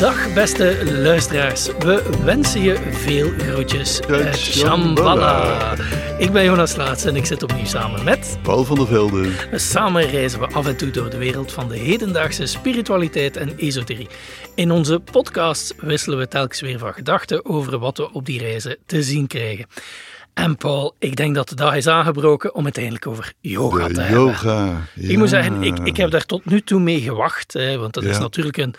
Dag beste luisteraars, we wensen je veel groetjes uit Shambhala. Ik ben Jonas Laats en ik zit opnieuw samen met... Paul van der Velde. Samen reizen we af en toe door de wereld van de hedendaagse spiritualiteit en esoterie. In onze podcast wisselen we telkens weer van gedachten over wat we op die reizen te zien krijgen. En Paul, ik denk dat de dag is aangebroken om het eindelijk over yoga De te hebben. yoga. Ik moet zeggen, ik, ik heb daar tot nu toe mee gewacht, hè, want dat is natuurlijk een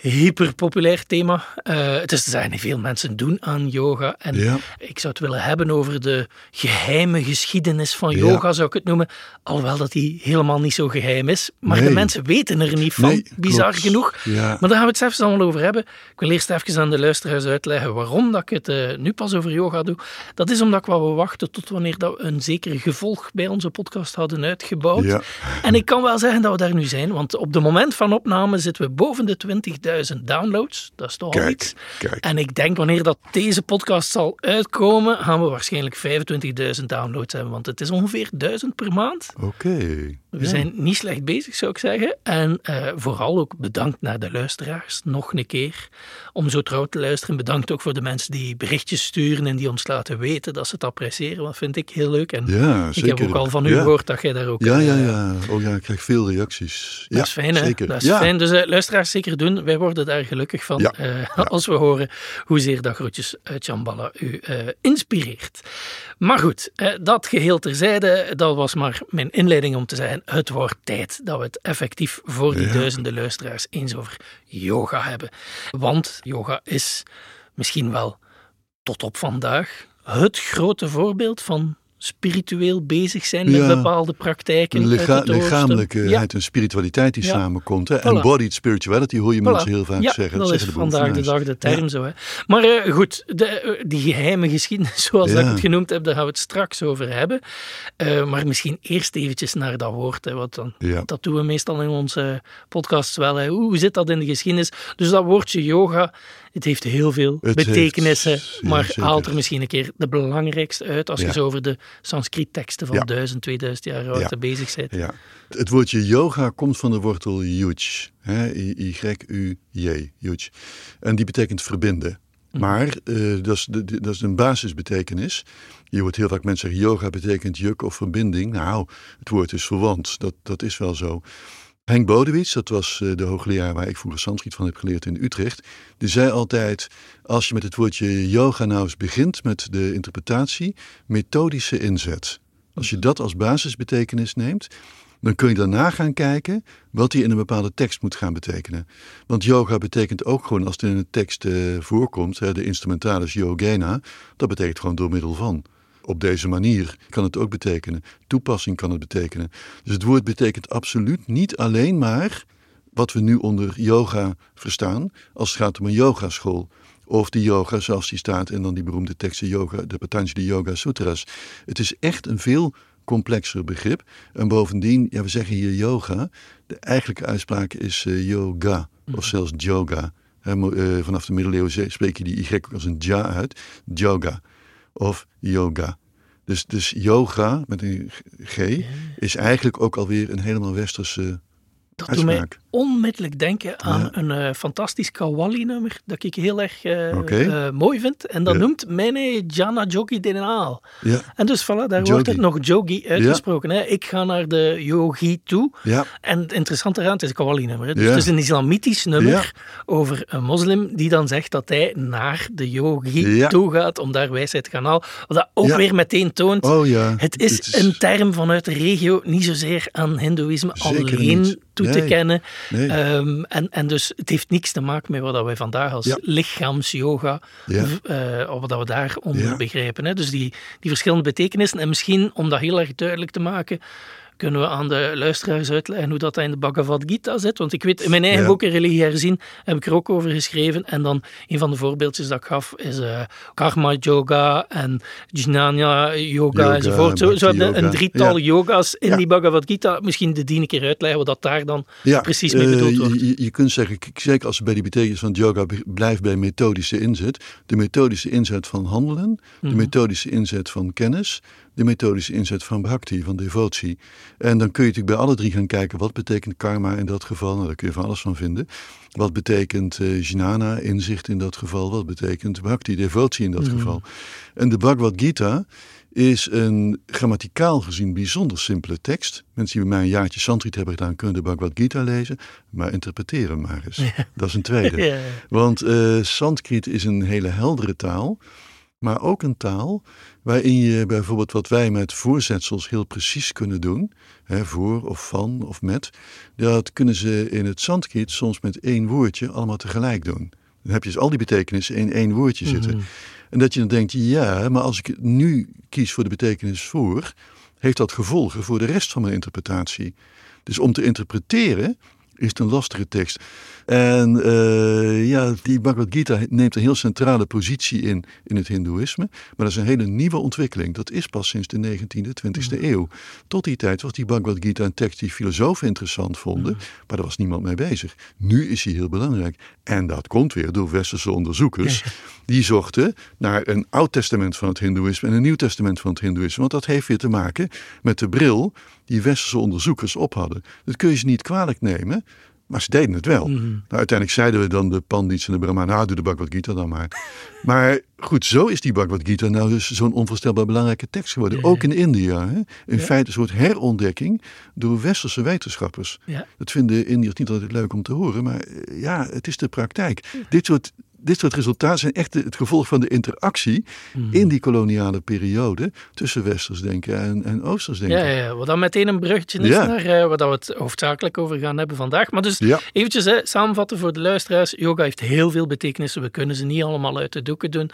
hyperpopulair thema. Eh, het is te zeggen, veel mensen doen aan yoga. En Ja. ik zou het willen hebben over de geheime geschiedenis van Ja. yoga, zou ik het noemen. Alhoewel dat die helemaal niet zo geheim is. Maar de mensen weten er niet van, Nee, bizar klopt. genoeg. Ja. Maar daar gaan we het zelfs allemaal over hebben. Ik wil eerst even aan de luisteraars uitleggen waarom dat ik het eh, nu pas over yoga doe. Dat is omdat wou wachten tot wanneer dat we een zeker gevolg bij onze podcast hadden uitgebouwd. En ik kan wel zeggen dat we daar nu zijn, want op het moment van opname zitten we boven de 20.000 downloads. Dat is toch al iets. kijk. En ik denk wanneer dat deze podcast zal uitkomen, gaan we waarschijnlijk 25.000 downloads hebben, want het is ongeveer 1000 per maand. Oké. We zijn niet slecht bezig, zou ik zeggen. En eh, vooral ook bedankt naar de luisteraars, nog een keer, om zo trouw te luisteren. Bedankt ook voor de mensen die berichtjes sturen en die ons laten weten dat ze het appreciëren. Dat vind ik heel leuk. En Ja, ik zeker. heb ook al van u Ja. gehoord dat jij daar ook... Ja, eh, ja, ja. Oh ja, ik krijg veel reacties. Dat ja, is fijn, hè? Zeker. Dat is ja. fijn. Dus eh, luisteraars zeker doen. Wij worden daar gelukkig van Ja. eh, als we horen hoezeer dat groetjes uit Shambhala u eh, inspireert. Maar goed, eh, dat geheel terzijde, dat was maar mijn inleiding om te zeggen, het wordt tijd dat we het effectief voor die Ja. duizenden luisteraars eens over yoga hebben. Want yoga is misschien wel tot op vandaag het grote voorbeeld van spiritueel bezig zijn met Ja. bepaalde praktijken. Licha oosten. lichamelijkheid Ja. en spiritualiteit die Ja. samenkomt. Hè? Voilà. Embodied spirituality hoor je Voilà. mensen heel vaak zeggen. dat zeggen is vandaag de dag de term zo. Hè. Maar eh, goed, de, eh, die geheime geschiedenis, zoals dat ik het genoemd heb, daar gaan we het straks over hebben. Eh, maar misschien eerst eventjes naar dat woord. Hè, wat dan. Dat doen we meestal in onze podcasts wel. Hè. Hoe zit dat in de geschiedenis? Dus dat woordje yoga, het heeft heel veel Het betekenissen. heeft- maar haalt er misschien een keer de belangrijkste uit als je zo over de Sanskriet-teksten van Ja. 1000, 2000 jaar oud bezig bent. Ja. Het woordje yoga komt van de wortel yuj. Y-U-J, yuj. En die betekent verbinden. Mhm. Maar eh, dat, is de- dat is een basisbetekenis. Je hoort heel vaak mensen zeggen, yoga betekent juk of verbinding. Nou, het woord is verwant. Dat, dat is wel zo. Henk Bodewits, dat was eh, de hoogleraar waar ik vroeger Sanskriet van heb geleerd in Utrecht. Die zei altijd, als je met het woordje yoga nou eens begint met de interpretatie, methodische inzet. Als je dat als basisbetekenis neemt, dan kun je daarna gaan kijken wat die in een bepaalde tekst moet gaan betekenen. Want yoga betekent ook gewoon, als het in een tekst eh, voorkomt, de instrumentalis yogena, dat betekent gewoon door middel van. Op deze manier kan het ook betekenen. Toepassing kan het betekenen. Dus het woord betekent absoluut niet alleen maar wat we nu onder yoga verstaan, als het gaat om een yogaschool. Of die yoga zoals die staat in dan die beroemde teksten yoga, de Patanjali Yoga Sutras. Het is echt een veel complexer begrip. En bovendien, ja, we zeggen hier yoga. De eigenlijke uitspraak is eh, yoga, of zelfs yoga. Eh, vanaf de middeleeuwen spreek je die y als een ja uit. Yoga of yoga. Dus, dus yoga met een g is eigenlijk ook alweer een helemaal westerse Dat uitspraak. Onmiddellijk denken aan Ja. een eh, fantastisch Kawali-nummer dat ik heel erg eh, eh, mooi vind. En dat Ja. noemt Mene Jana Jogi Denaal. Ja, En dus voilà, daar Jogi. wordt het nog Jogi uitgesproken. Hè. Ik ga naar de yogi toe. ja, En het interessante eraan, het is een Kawali-nummer. Dus het is een islamitisch nummer over een moslim die dan zegt dat hij naar de yogi toe gaat om daar wijsheid te gaan halen. Wat dat ook weer meteen toont oh ja. het is, een term vanuit de regio, niet zozeer aan Hindoeïsme alleen niet. toe te kennen. Nee. Ehm, en, en dus het heeft niks te maken met wat wij vandaag als Ja. lichaamsyoga, Ja. eh, of wat we daaronder Ja. begrijpen. Hè. Dus die, die verschillende betekenissen. En misschien, om dat heel erg duidelijk te maken, kunnen we aan de luisteraars uitleggen hoe dat in de Bhagavad Gita zit. Want ik weet, in mijn eigen Ja. boek, Religie Herzien, heb ik er ook over geschreven. En dan, een van de voorbeeldjes dat ik gaf, is eh, Karma Yoga en Jnana Yoga, Yoga, enzovoort. Zo, zo een drietal Ja. yoga's in Ja. die Bhagavad Gita. Misschien de die een keer uitleggen wat dat daar dan precies mee eh, bedoeld wordt. Je, je kunt zeggen, zeker als we bij die betekenis van het yoga blijft bij methodische inzet. De methodische inzet van handelen, Mhm. de methodische inzet van kennis, de methodische inzet van bhakti, van devotie. En dan kun je natuurlijk bij alle drie gaan kijken, wat betekent karma in dat geval? Nou, daar kun je van alles van vinden. Wat betekent uh, jnana, inzicht in dat geval? Wat betekent bhakti, devotie in dat Mhm. geval? En de Bhagavad Gita is een grammaticaal gezien bijzonder simpele tekst. Mensen die bij mij een jaartje Sanskrit hebben gedaan, kunnen de Bhagavad Gita lezen, maar interpreteer hem maar eens. Dat is een tweede. Ja. Want eh Sanskriet is een hele heldere taal, maar ook een taal waarin je bijvoorbeeld wat wij met voorzetsels heel precies kunnen doen, hè, voor of van of met, dat kunnen ze in het Sanskriet soms met één woordje allemaal tegelijk doen. Dan heb je dus al die betekenissen in één woordje zitten. En dat je dan denkt, ja, maar als ik nu kies voor de betekenis voor, heeft dat gevolgen voor de rest van mijn interpretatie. Dus om te interpreteren is het een lastige tekst. En eh, ja, die Bhagavad Gita neemt een heel centrale positie in in het Hindoeïsme. Maar dat is een hele nieuwe ontwikkeling. Dat is pas sinds de 19e, 20e eeuw. Tot die tijd was die Bhagavad Gita een tekst die filosofen interessant vonden. Maar daar was niemand mee bezig. Nu is hij heel belangrijk. En dat komt weer door westerse onderzoekers. Die zochten naar een oud testament van het Hindoeïsme en een nieuw testament van het Hindoeïsme. Want dat heeft weer te maken met de bril die westerse onderzoekers op hadden. Dat kun je ze niet kwalijk nemen. Maar ze deden het wel. Mhm. Nou, uiteindelijk zeiden we dan de Pandits en de Brahmanen, nou doe de Bhagavad Gita dan maar. maar goed, zo is die Bhagavad Gita nou dus zo'n onvoorstelbaar belangrijke tekst geworden. Ja. Ook in India. Hè? In Ja. feite een soort herontdekking door westerse wetenschappers. Ja. Dat vinden Indiërs niet altijd leuk om te horen, maar eh, ja, het is de praktijk. Dit soort, dit soort resultaten zijn echt het gevolg van de interactie Mhm. in die koloniale periode tussen westers denken en, en oosters denken. Ja, ja, wat dan meteen een bruggetje is Ja. naar eh, waar dat we het hoofdzakelijk over gaan hebben vandaag. Maar dus Ja. eventjes hè, samenvatten voor de luisteraars. Yoga heeft heel veel betekenissen. We kunnen ze niet allemaal uit de doeken doen.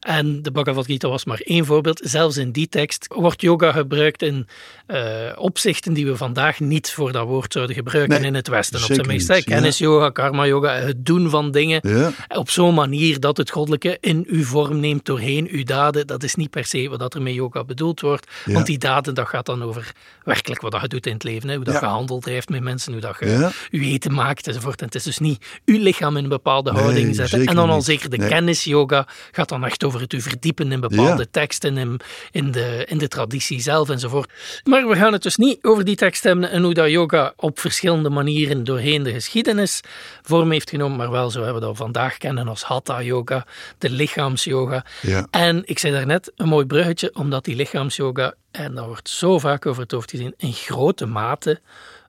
En de Bhagavad Gita was maar één voorbeeld. Zelfs in die tekst wordt yoga gebruikt in eh, opzichten die we vandaag niet voor dat woord zouden gebruiken Nee, in het Westen. Op zijn meest. Kennis yoga, karma yoga, het doen van dingen Ja. op zo'n manier dat het goddelijke in uw vorm neemt doorheen uw daden. Dat is niet per se wat er met yoga bedoeld wordt. Ja. Want die daden, dat gaat dan over werkelijk wat dat je doet in het leven. Hè. Hoe dat Ja. je heeft met mensen, hoe dat je Ja. eten maakt enzovoort. En het is dus niet uw lichaam in een bepaalde Nee, houding zetten. En dan al zeker de Nee. kennis-yoga gaat dan echt over het u verdiepen in bepaalde teksten, in, in, de, in de traditie zelf enzovoort. Maar we gaan het dus niet over die tekst hebben en hoe dat yoga op verschillende manieren doorheen de geschiedenis vorm heeft genomen, maar wel zo hebben we dat vandaag kennen als hatha-yoga, de lichaamsyoga. Ja. En ik zei daarnet een mooi bruggetje, omdat die lichaamsyoga, en daar wordt zo vaak over het hoofd gezien, in grote mate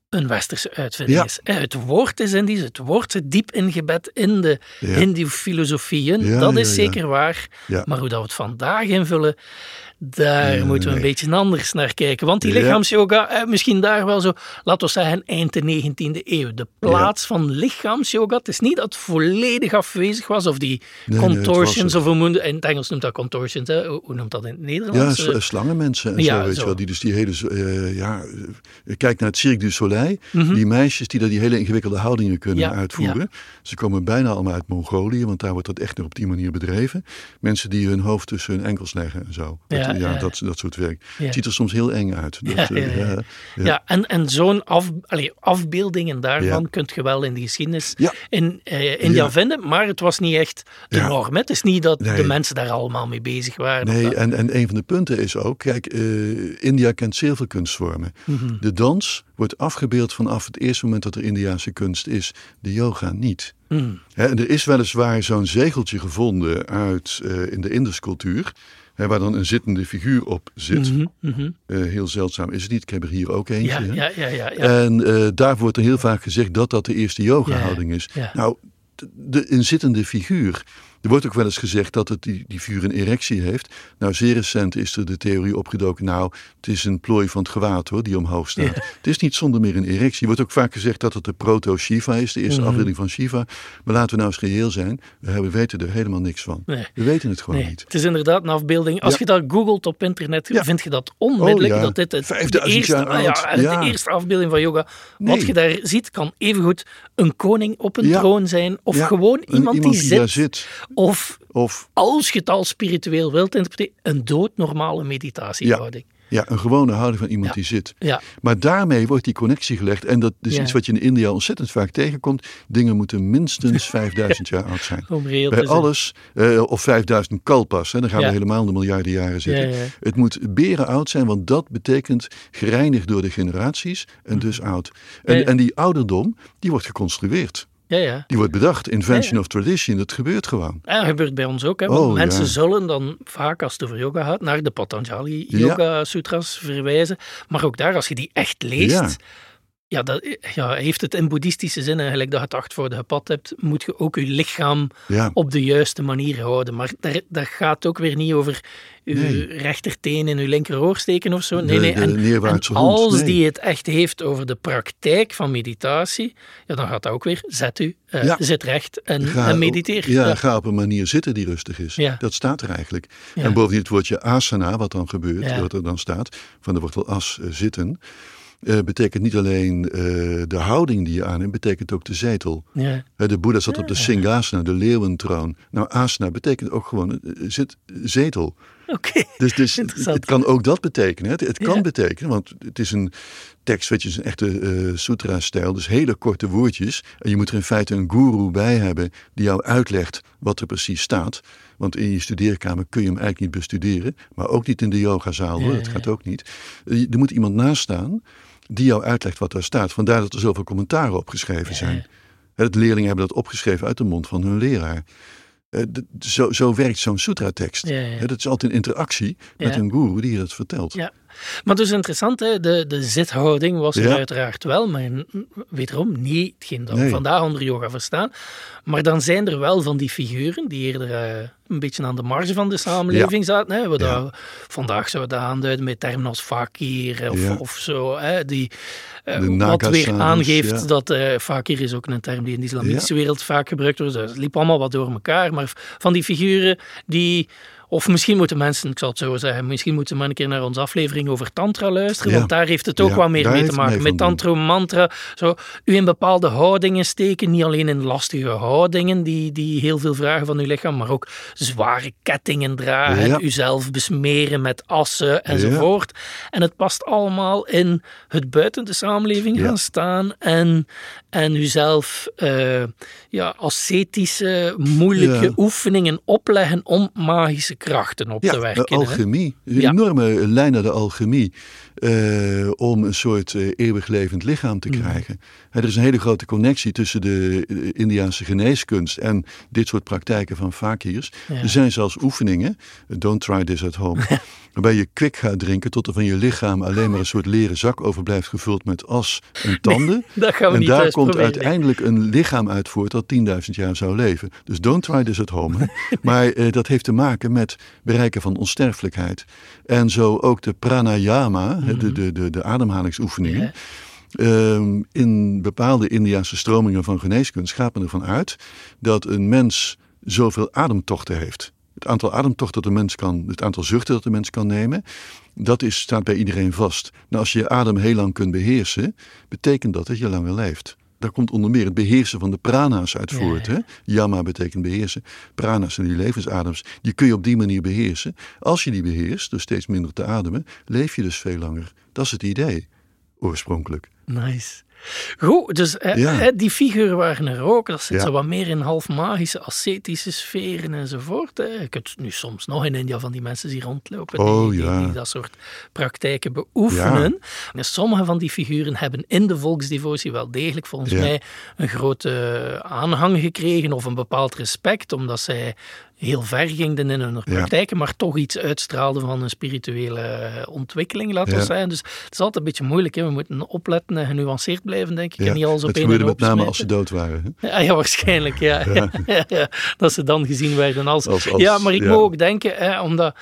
een westerse uitvinding Ja. is. Eh, Het woord is Indisch, het woord zit diep ingebed in de Ja. Hindoe-filosofieën, Ja, dat is zeker waar. Maar hoe dat we het vandaag invullen, daar Ja, moeten we een nee. beetje anders naar kijken. Want die Ja. lichaamsyoga, eh, misschien daar wel zo, laten we zeggen, eind de 19e eeuw. De plaats van lichaamsyoga, het is niet dat het volledig afwezig was, of die Nee, contortions, of hoe in het Engels noemt dat contortions, hè? hoe noemt dat in het Ja, Nederlands? sl- Eh, slangenmensen en Ja, zo, weet zo. je wel. Die dus die hele, eh, ja, kijk naar het Cirque du Soleil. Mhm. Die meisjes die daar die hele ingewikkelde houdingen kunnen Ja, uitvoeren. Ze komen bijna allemaal uit Mongolië, want daar wordt dat echt nog op die manier bedreven. Mensen die hun hoofd tussen hun enkels leggen en zo. Dat, Ja. Dat, dat soort werk. Het ziet er soms heel eng uit. Dat, Ja, eh, en, en zo'n af, allee, afbeeldingen daarvan kunt je wel in die geschiedenis in eh, India vinden, maar het was niet echt de norm. Het is niet dat de mensen daar allemaal mee bezig waren. Nee, en, en een van de punten is ook, kijk, eh, India kent zeer veel kunstvormen. Mhm. De dans wordt afgebeeld vanaf het eerste moment dat er Indiaanse kunst is. De yoga niet. Mm. Er is weliswaar zo'n zegeltje gevonden uit, in de Induscultuur. Hè, waar dan een zittende figuur op zit. Mhm, mhm. Eh, heel zeldzaam is het niet. Ik heb er hier ook eentje. Ja, hè. ja, ja, ja, ja. En eh, daar wordt er heel vaak gezegd dat dat de eerste yoga-houding is. Nou, de, de, een zittende figuur. Er wordt ook wel eens gezegd dat het die, die figuur een erectie heeft. Nou, zeer recent is er de theorie opgedoken. Nou, het is een plooi van het gewaad hoor, die omhoog staat. Ja. Het is niet zonder meer een erectie. Er wordt ook vaak gezegd dat het de proto-Shiva is, de eerste Mhm. afbeelding van Shiva. Maar laten we nou eens reëel zijn. We hebben, weten er helemaal niks van. Nee. We weten het gewoon Nee, niet. het is inderdaad een afbeelding. Als Ja. je dat googelt op internet, Ja. vind je dat onmiddellijk. Oh, ja. dat dit het, de, 5000 eerste, oud. de eerste afbeelding van yoga. Wat je daar ziet, kan evengoed een koning op een troon zijn. Of gewoon iemand, die, zit. Of Of als je het al spiritueel wilt interpreteren, een doodnormale meditatiehouding. Ja, een gewone houding van iemand Ja. die zit. Ja, Maar daarmee wordt die connectie gelegd. En dat is Ja. iets wat je in India ontzettend vaak tegenkomt. Dingen moeten minstens 5000 jaar oud zijn. om reëel Bij alles, eh, of 5000 kalpas, hè, dan gaan we helemaal de miljarden jaren zitten. Het moet beren oud zijn, want dat betekent gereinigd door de generaties en dus oud. En, en die ouderdom, die wordt geconstrueerd. Ja, ja. Die wordt bedacht. Invention Ja, of tradition, dat gebeurt gewoon. Ja, dat gebeurt bij ons ook. Hè, want Oh, mensen zullen dan vaak, als het over yoga gaat, naar de Patanjali Ja. Yoga Sutras verwijzen. Maar ook daar, als je die echt leest, Ja. dat, ja, heeft het in boeddhistische zin eigenlijk dat je het acht voor de gepad hebt, moet je ook je lichaam Ja, op de juiste manier houden. Maar daar, dat gaat ook weer niet over uw Nee. rechterteen in uw linkeroor steken of zo. Nee, nee. de En, en als Nee. die het echt heeft over de praktijk van meditatie, ja, dan gaat dat ook weer. Zet u, Ja. zit recht en, Ga- en mediteer. Ja, Ja. ga op een manier zitten die rustig is. Ja. Dat staat er eigenlijk. En bovendien het woordje asana, wat dan gebeurt, wat er dan staat, van de wortel as, eh, zitten, eh, betekent niet alleen eh, de houding die je aanneemt, betekent ook de zetel. Ja. De Boeddha zat op de Singasana, de leeuwentroon. Nou, asana betekent ook gewoon eh, zit, zetel. Oké. Dus, dus het, Interessant. het kan ook dat betekenen. Het, het kan Ja. betekenen, want het is een tekst, weet je, is een echte eh, sutra-stijl. Dus hele korte woordjes. En je moet er in feite een guru bij hebben die jou uitlegt wat er precies staat. Want in je studeerkamer kun je hem eigenlijk niet bestuderen. Maar ook niet in de yogazaal hoor, Ja, dat ja. gaat ook niet. Er moet iemand naast staan die jou uitlegt wat daar staat. Vandaar dat er zoveel commentaren opgeschreven zijn. Ja. Hè, De leerlingen hebben dat opgeschreven uit de mond van hun leraar. Eh, Zo, zo werkt zo'n sutra-tekst. Ja, ja. Hè, Dat is altijd in interactie met een guru die je dat vertelt. Ja. Maar dus interessant, hè? De, de zithouding was er Ja. uiteraard wel, maar wederom niet hetgeen dat we vandaag onder yoga verstaan. Maar dan zijn er wel van die figuren die eerder eh, een beetje aan de marge van de samenleving zaten. Hè? We Ja. dat, vandaag zouden we dat aanduiden met termen als fakir of, of zo. Hè? Die, eh, wat weer aangeeft dat eh fakir is ook een term die in de islamitische wereld vaak gebruikt wordt. Dus het liep allemaal wat door elkaar. Maar van die figuren die... Of misschien moeten mensen, ik zal het zo zeggen, misschien moeten we maar een keer naar onze aflevering over tantra luisteren, Ja. want daar heeft het ook Ja, wat meer mee te maken. Met tantra, mantra, zo, u in bepaalde houdingen steken, niet alleen in lastige houdingen die, die heel veel vragen van uw lichaam, maar ook zware kettingen dragen, Ja. uzelf besmeren met assen enzovoort. En het past allemaal in het buiten de samenleving gaan staan en, en uzelf eh, ja, ascetische, moeilijke oefeningen opleggen om magische krachten op Ja, te werken. de hè. alchemie. Een enorme lijn naar de alchemie. Eh, om een soort eh, eeuwig levend lichaam te Mhm. krijgen. Er is een hele grote connectie tussen de Indiaanse geneeskunst en dit soort praktijken van fakirs. Ja. Er zijn zelfs oefeningen, don't try this at home, waarbij je kwik gaat drinken tot er van je lichaam alleen maar een soort leren zak overblijft gevuld met as en tanden. Dat gaan we en niet daar komt proberen. uiteindelijk een lichaam uit voort dat 10.000 jaar zou leven. Dus don't try this at home. maar eh, dat heeft te maken met bereiken van onsterfelijkheid. En zo ook de pranayama, hè, de, de, de, de ademhalingsoefeningen. Ehm, in bepaalde Indiaanse stromingen van geneeskunst gaat men ervan uit dat een mens zoveel ademtochten heeft. Het aantal ademtochten dat de mens kan, het aantal zuchten dat de mens kan nemen, dat is, staat bij iedereen vast. Nou, als je je adem heel lang kunt beheersen, betekent dat dat je langer leeft. Daar komt onder meer het beheersen van de prana's uit voort. ja. Hè? Yama betekent beheersen. Prana's zijn die levensadems. Die kun je op die manier beheersen. Als je die beheerst, dus steeds minder te ademen, leef je dus veel langer. Dat is het idee, oorspronkelijk. Nice. Goed, dus eh, Ja. eh, die figuren waren er ook. Dat zit Ja. zo wat meer in half magische, ascetische sferen enzovoort. Hè. Je kunt nu soms nog in India van die mensen zien rondlopen Oh, die, die- ja. die dat soort praktijken beoefenen. En sommige van die figuren hebben in de volksdevotie wel degelijk volgens mij een grote aanhang gekregen of een bepaald respect, omdat zij heel ver gingen in hun praktijken, maar toch iets uitstraalden van een spirituele ontwikkeling, laten we Ja. zeggen. Dus het is altijd een beetje moeilijk. Hè. We moeten opletten en genuanceerd blijven, denk ik. Ja, En niet alles op dat gebeurde met name als ze dood waren. hè? Ja, ja, waarschijnlijk, ja. Dat ze dan gezien werden als... Als- als- ja, maar ik moet ook denken, hè, omdat...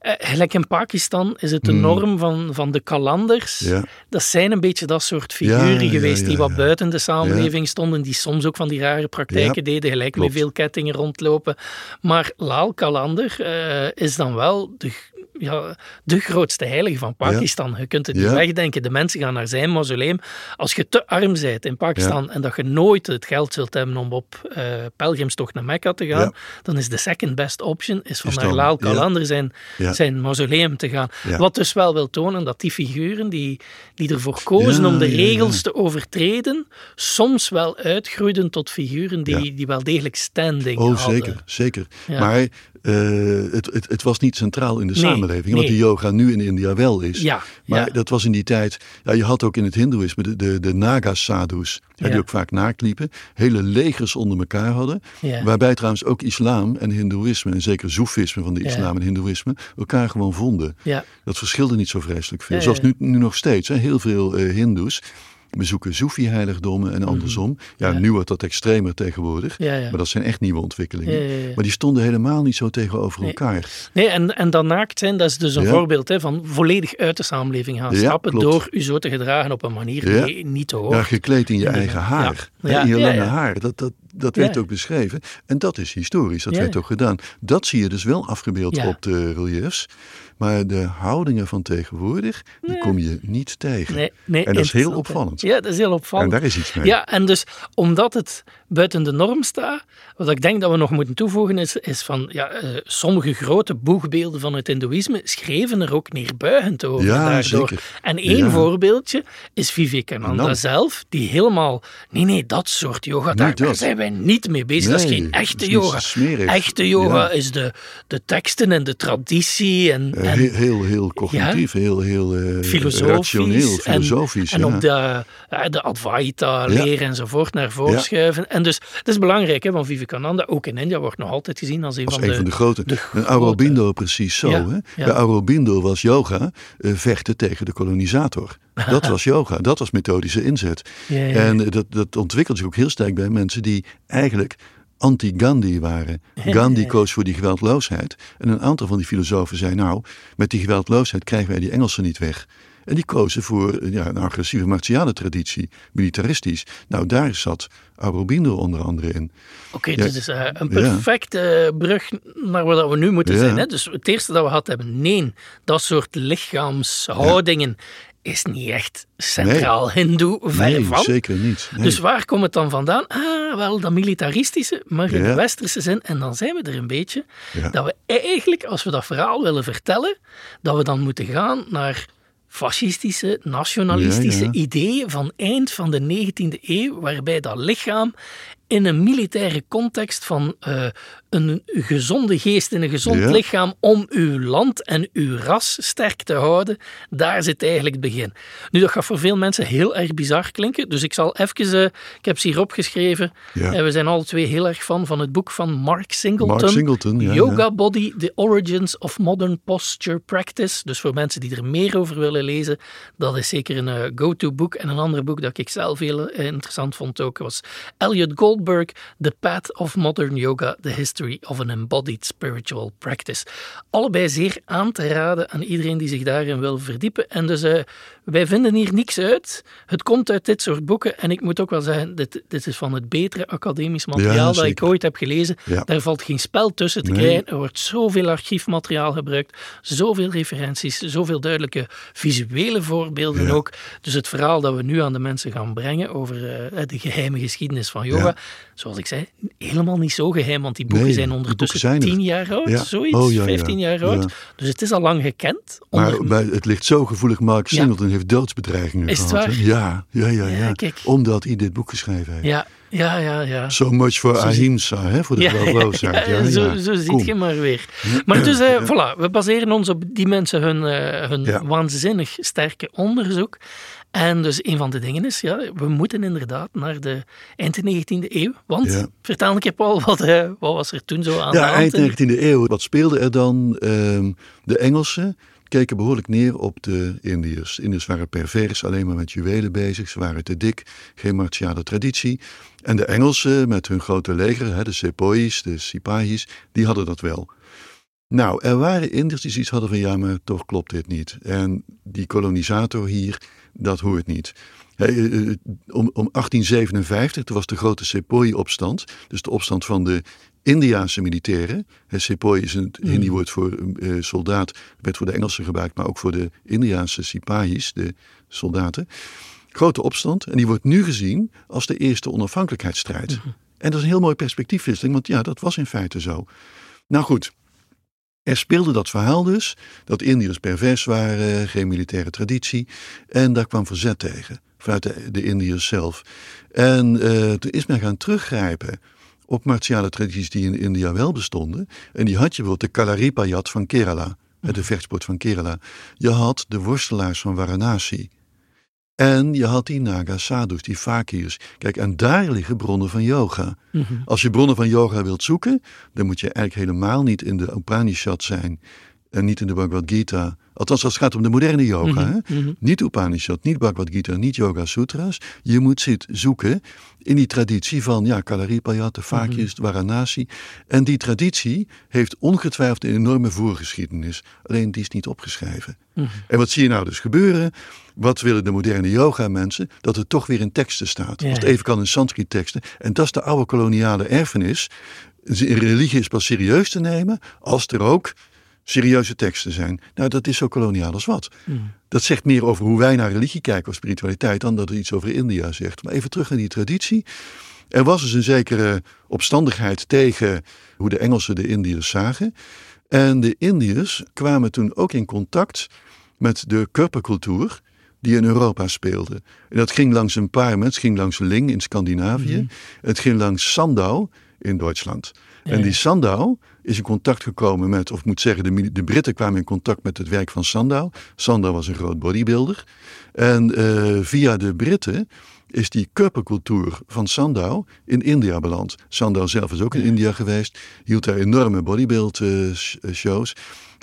eh, Gelijk in Pakistan is het de Hmm. norm van, van de kalanders. Ja. Dat zijn een beetje dat soort figuren Ja, ja, geweest die wat buiten de samenleving stonden, die soms ook van die rare praktijken deden, gelijk klopt. met veel kettingen rondlopen. Maar Laal Kalander eh, is dan wel de, ja, de grootste heilige van Pakistan. Je kunt het niet wegdenken. De mensen gaan naar zijn mausoleum. Als je te arm bent in Pakistan en dat je nooit het geld zult hebben om op uh, pelgrimstocht naar Mekka te gaan, dan is de second best option is van naar Laal Kalander zijn, zijn mausoleum te gaan. Wat dus wel wil tonen dat die figuren die, die ervoor kozen om de regels te overtreden, soms wel uitgroeiden tot figuren die, die wel degelijk standing oh, hadden. zeker, zeker. Maar uh, het, het, het, was niet centraal in de samenleving, wat de yoga nu in India wel is. Ja, maar dat was in die tijd. Ja, je had ook in het Hindoeïsme de, de, de Naga sadhus, die ook vaak naakt liepen, hele legers onder elkaar hadden. Waarbij trouwens ook islam en Hindoeïsme, en zeker Soefisme van de islam en Hindoeïsme, elkaar gewoon vonden. Dat verschilde niet zo vreselijk veel. Zoals nu, nu nog steeds. Hè. Heel veel uh, Hindoes bezoeken Soefi-heiligdommen en mhm. andersom. Ja, nu wordt dat extremer tegenwoordig. Maar dat zijn echt nieuwe ontwikkelingen. Maar die stonden helemaal niet zo tegenover elkaar. Nee, en, en dan naakt zijn, dat is dus een voorbeeld hè, van volledig uit de samenleving gaan stappen door u zo te gedragen op een manier die niet te hoort. Ja, gekleed in je eigen haar. in je lange haar. Dat, dat, dat werd ook beschreven. En dat is historisch, dat werd ook gedaan. Dat zie je dus wel afgebeeld op de reliefs. Maar de houdingen van tegenwoordig, die kom je niet tegen. Nee, nee, en dat is heel opvallend. Ja, dat is heel opvallend. En daar is iets mee. Ja, en dus omdat het buiten de norm staat, wat ik denk dat we nog moeten toevoegen is, is van ja, uh, sommige grote boegbeelden van het Hindoeïsme schreven er ook neerbuigend over. Ja, daardoor. zeker. En één voorbeeldje is Vivekananda nou. zelf, die helemaal, nee, nee, dat soort yoga, daar, daar, zijn wij niet mee bezig. dat is geen echte yoga. Echte yoga is de, de teksten en de traditie en, uh, en heel, heel cognitief, heel, heel uh, filosofisch rationeel, filosofisch. En, en op de, de Advaita leren enzovoort naar voren schuiven. En dus het is belangrijk, hè, want Vivekananda, ook in India, wordt nog altijd gezien als een, als van, een de, van de grote. De en Aurobindo precies zo. hè? Bij Aurobindo was yoga uh, vechten tegen de kolonisator. Dat was yoga, dat was methodische inzet. En dat, dat ontwikkelt zich ook heel sterk bij mensen die eigenlijk anti-Gandhi waren. Gandhi koos voor die geweldloosheid. En een aantal van die filosofen zei: Nou, met die geweldloosheid krijgen wij die Engelsen niet weg. En die kozen voor ja, een agressieve martiale traditie, militaristisch. Nou, daar zat Aurobindo onder andere in. Oké, okay, dit is uh, een perfecte brug naar waar we nu moeten zijn. Hè? Dus het eerste dat we hadden hebben, nee, dat soort lichaamshoudingen is niet echt centraal nee. hindoe, ver nee, van. zeker niet. Dus waar komt het dan vandaan? Ah, wel dat militaristische, maar in de westerse zin. En dan zijn we er een beetje, dat we eigenlijk, als we dat verhaal willen vertellen, dat we dan moeten gaan naar fascistische, nationalistische ideeën van eind van de 19e eeuw, waarbij dat lichaam in een militaire context van uh, een gezonde geest en een gezond lichaam om uw land en uw ras sterk te houden, daar zit eigenlijk het begin. Nu, dat gaat voor veel mensen heel erg bizar klinken, dus ik zal even, uh, ik heb ze hier opgeschreven, ja. uh, we zijn alle twee heel erg fan van het boek van Mark Singleton, Mark Singleton ja, Yoga Body, The Origins of Modern Posture Practice. Dus voor mensen die er meer over willen lezen, dat is zeker een go-to boek. En een ander boek dat ik zelf heel interessant vond ook, was Elliot Goldberg, The Path of Modern Yoga, The History of an Embodied Spiritual Practice. Allebei zeer aan te raden aan iedereen die zich daarin wil verdiepen. En dus uh, wij vinden hier niks uit. Het komt uit dit soort boeken. En ik moet ook wel zeggen, dit, dit is van het betere academisch materiaal dat ik ooit heb gelezen. Daar valt geen spel tussen te krijgen. Er wordt zoveel archiefmateriaal gebruikt, zoveel referenties, zoveel duidelijke visuele voorbeelden ook. Dus het verhaal dat we nu aan de mensen gaan brengen over uh, de geheime geschiedenis van yoga, zoals ik zei, helemaal niet zo geheim, want die boeken zijn ondertussen tien jaar oud, zoiets, oh, ja, 15 jaar oud. Dus het is al lang gekend. Maar het ligt zo gevoelig, Mark Singleton heeft doodsbedreigingen is gehad. Het ja, ja, ja, ja. Omdat hij dit boek geschreven heeft. Ja, ja, ja. ja. So much for ahimsa, hè, voor de geweldloosheid. Ja, ja, zo, zo ziet je maar weer. Maar dus, uh, voilà, we baseren ons op die mensen hun, uh, hun waanzinnig sterke onderzoek. En dus een van de dingen is, ja, we moeten inderdaad naar de eind 19e eeuw. Want, ja. vertel een keer Paul, wat, uh, wat was er toen zo aan ja, de hand? eind 19e eeuw, wat speelde er dan? Uh, de Engelsen keken behoorlijk neer op de Indiërs. Indiërs waren pervers, alleen maar met juwelen bezig. Ze waren te dik, geen martiale traditie. En de Engelsen met hun grote leger, de sepoys, de sipahis, die hadden dat wel. Nou, er waren Indiërs die zoiets hadden van ja, maar toch klopt dit niet. En die kolonisator hier, dat hoort niet. Eh, eh, om, om 1857, toen was de grote Sepoy-opstand, dus de opstand van de Indiaanse militairen. Sepoy is een mm. Hindi woord voor uh, soldaat, werd voor de Engelsen gebruikt, maar ook voor de Indiaanse Sipahis, de soldaten. Grote opstand, en die wordt nu gezien als de eerste onafhankelijkheidsstrijd. Mhm. En dat is een heel mooi perspectiefwisseling, want ja, dat was in feite zo. Nou goed, er speelde dat verhaal dus, dat Indiërs pervers waren, geen militaire traditie, en daar kwam verzet tegen vanuit de, Indiërs zelf. En uh, toen is men gaan teruggrijpen op martiale tradities die in India wel bestonden. En die had je bijvoorbeeld de Kalaripayat van Kerala, de vechtsport van Kerala. Je had de worstelaars van Varanasi. En je had die Naga Sadhus, die fakirs. Kijk, en daar liggen bronnen van yoga. Mhm. Als je bronnen van yoga wilt zoeken, dan moet je eigenlijk helemaal niet in de Upanishad zijn. En niet in de Bhagavad Gita Althans, als het gaat om de moderne yoga. Mm -hmm. hè? Niet Upanishad, niet Bhagavad Gita, niet Yoga Sutras. Je moet zitten zoeken in die traditie van ja, Kalaripayat, de Vaakjes, mm Varanasi. En die traditie heeft ongetwijfeld een enorme voorgeschiedenis. Alleen die is niet opgeschreven. Mhm. En wat zie je nou dus gebeuren? Wat willen de moderne yoga mensen? Dat het toch weer in teksten staat. Als het even kan in Sanskrit teksten. En dat is de oude koloniale erfenis. Religie is pas serieus te nemen als er ook serieuze teksten zijn. Nou, dat is zo koloniaal als wat. Hmm. Dat zegt meer over hoe wij naar religie kijken of spiritualiteit dan dat het iets over India zegt. Maar even terug naar die traditie. Er was dus een zekere opstandigheid tegen hoe de Engelsen de Indiërs zagen. En de Indiërs kwamen toen ook in contact met de körpercultuur die in Europa speelde. En dat ging langs een paar mensen. Het ging langs Ling in Scandinavië. Hmm. Het ging langs Sandau in Duitsland. En die Sandau is in contact gekomen met, of moet zeggen, de, de Britten kwamen in contact met het werk van Sandau. Sandau was een groot bodybuilder. En uh, via de Britten is die körpercultuur van Sandau in India beland. Sandau zelf is ook in India geweest, hield daar enorme bodybuild uh, shows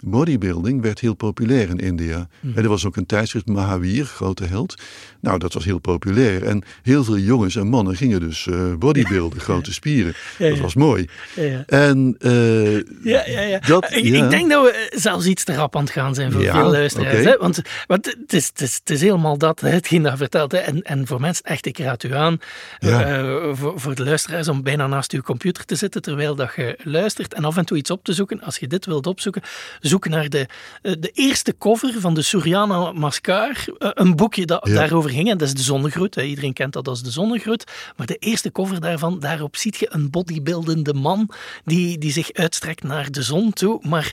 bodybuilding werd heel populair in India. Mm. En er was ook een tijdschrift, Mahavir, grote held. Nou, dat was heel populair. En heel veel jongens en mannen gingen dus uh, bodybuilden, grote spieren. Dat was mooi. En uh, ja, ja, ja. Dat, ik, ik, denk dat we eh, zelfs iets te rap aan het gaan zijn voor veel luisteraars. Hè? Want, want het, is, het, is, het is helemaal dat, hetgeen dat vertelt. Hè? En, en voor mensen, echt, ik raad u aan, uh, voor, voor de luisteraars, om bijna naast uw computer te zitten terwijl dat je luistert en af en toe iets op te zoeken. Als je dit wilt opzoeken, zoek naar de, eh, de eerste cover van de Suriana Mascar. Eh, een boekje dat daarover ging. En dat is de zonnegroet. Iedereen kent dat als de zonnegroet. Maar de eerste cover daarvan, daarop ziet je een bodybuildende man die, die zich uitstrekt naar de zon toe. Maar,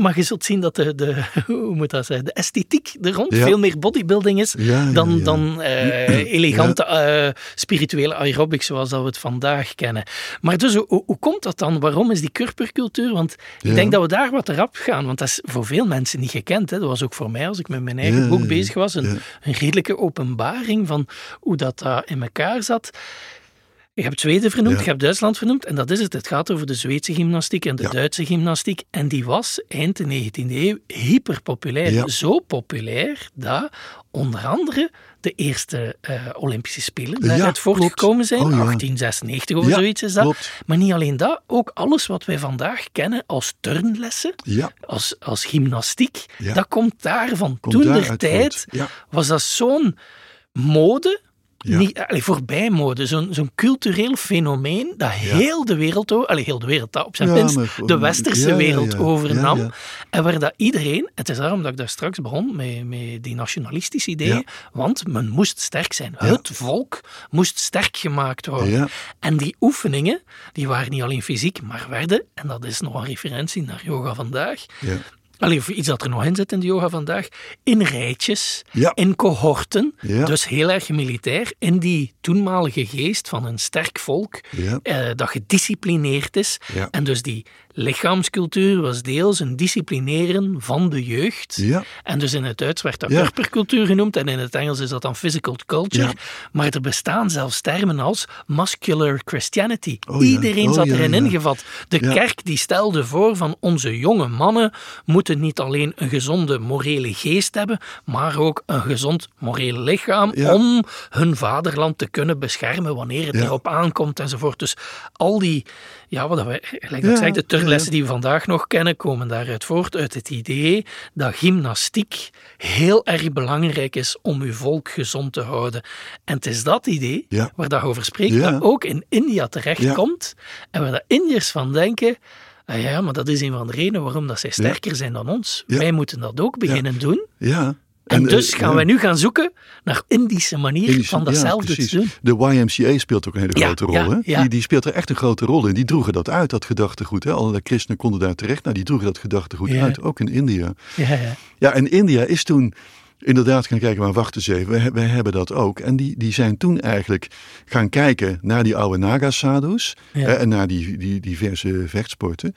maar je zult zien dat de, de, hoe moet dat zeggen, de esthetiek er rond veel meer bodybuilding is dan, dan uh, elegante uh, spirituele aerobics zoals dat we het vandaag kennen. Maar dus hoe, hoe komt dat dan? Waarom is die kurpercultuur? Want ik denk dat we daar wat rap gaan, want dat is voor veel mensen niet gekend. Hè. Dat was ook voor mij, als ik met mijn eigen boek bezig was, een, een, redelijke openbaring van hoe dat uh, in elkaar zat. Je hebt Zweden vernoemd, je hebt Duitsland vernoemd, en dat is het. Het gaat over de Zweedse gymnastiek en de Duitse gymnastiek. En die was eind de 19e eeuw hyper populair. Zo populair dat onder andere de eerste uh, Olympische Spelen daaruit voortgekomen zijn. Oh, 1896 of zoiets is dat. Maar niet alleen dat, ook alles wat wij vandaag kennen als turnlessen, als, als gymnastiek, dat komt daarvan. Toen der tijd was dat zo'n mode ja. Niet, allee, voorbijmode, zo'n zo'n cultureel fenomeen dat heel de wereld, allee, heel de wereld, dat op zijn minst de westerse wereld overnam. En waar dat iedereen, het is daarom dat ik daar straks begon met, met die nationalistische ideeën, want men moest sterk zijn. Het volk moest sterk gemaakt worden. En die oefeningen, die waren niet alleen fysiek, maar werden, en dat is nog een referentie naar yoga vandaag, Allee, of iets dat er nog in zit in de yoga vandaag. In rijtjes, in cohorten. Dus heel erg militair. In die toenmalige geest van een sterk volk. Eh, dat gedisciplineerd is. En dus die lichaamscultuur was deels een disciplineren van de jeugd. Ja. En dus in het Duits werd dat ja. genoemd en in het Engels is dat dan physical culture. Maar er bestaan zelfs termen als muscular Christianity. Oh, Iedereen oh, zat erin ingevat. De kerk die stelde voor van onze jonge mannen moeten niet alleen een gezonde morele geest hebben, maar ook een gezond moreel lichaam om hun vaderland te kunnen beschermen wanneer het erop aankomt enzovoort. Dus al die, ja, wat we, gelijk dat ik zei, de lessen die we vandaag nog kennen komen daaruit voort, uit het idee dat gymnastiek heel erg belangrijk is om uw volk gezond te houden. En het is dat idee Ja. waar dat over spreekt, Ja. dat ook in India terechtkomt en waar de Indiërs van denken, ah ja, maar dat is een van de redenen waarom dat zij sterker zijn dan ons. Wij moeten dat ook beginnen doen. Ja. En, eh, dus gaan ja. wij nu gaan zoeken naar Indische manier Indische- van datzelfde te doen. De YMCA speelt ook een hele Ja, grote rol. ja, hè? Die, die speelt er echt een grote rol in. Die droegen dat uit, dat gedachtegoed. Hè? Allerlei christenen konden daar terecht. Nou, die droegen dat gedachtegoed uit, ook in India. Ja, en India is toen inderdaad gaan kijken, maar wacht eens even, wij, wij hebben dat ook. En die, die zijn toen eigenlijk gaan kijken naar die oude Naga-sadhus Ja. en naar die, die diverse vechtsporten.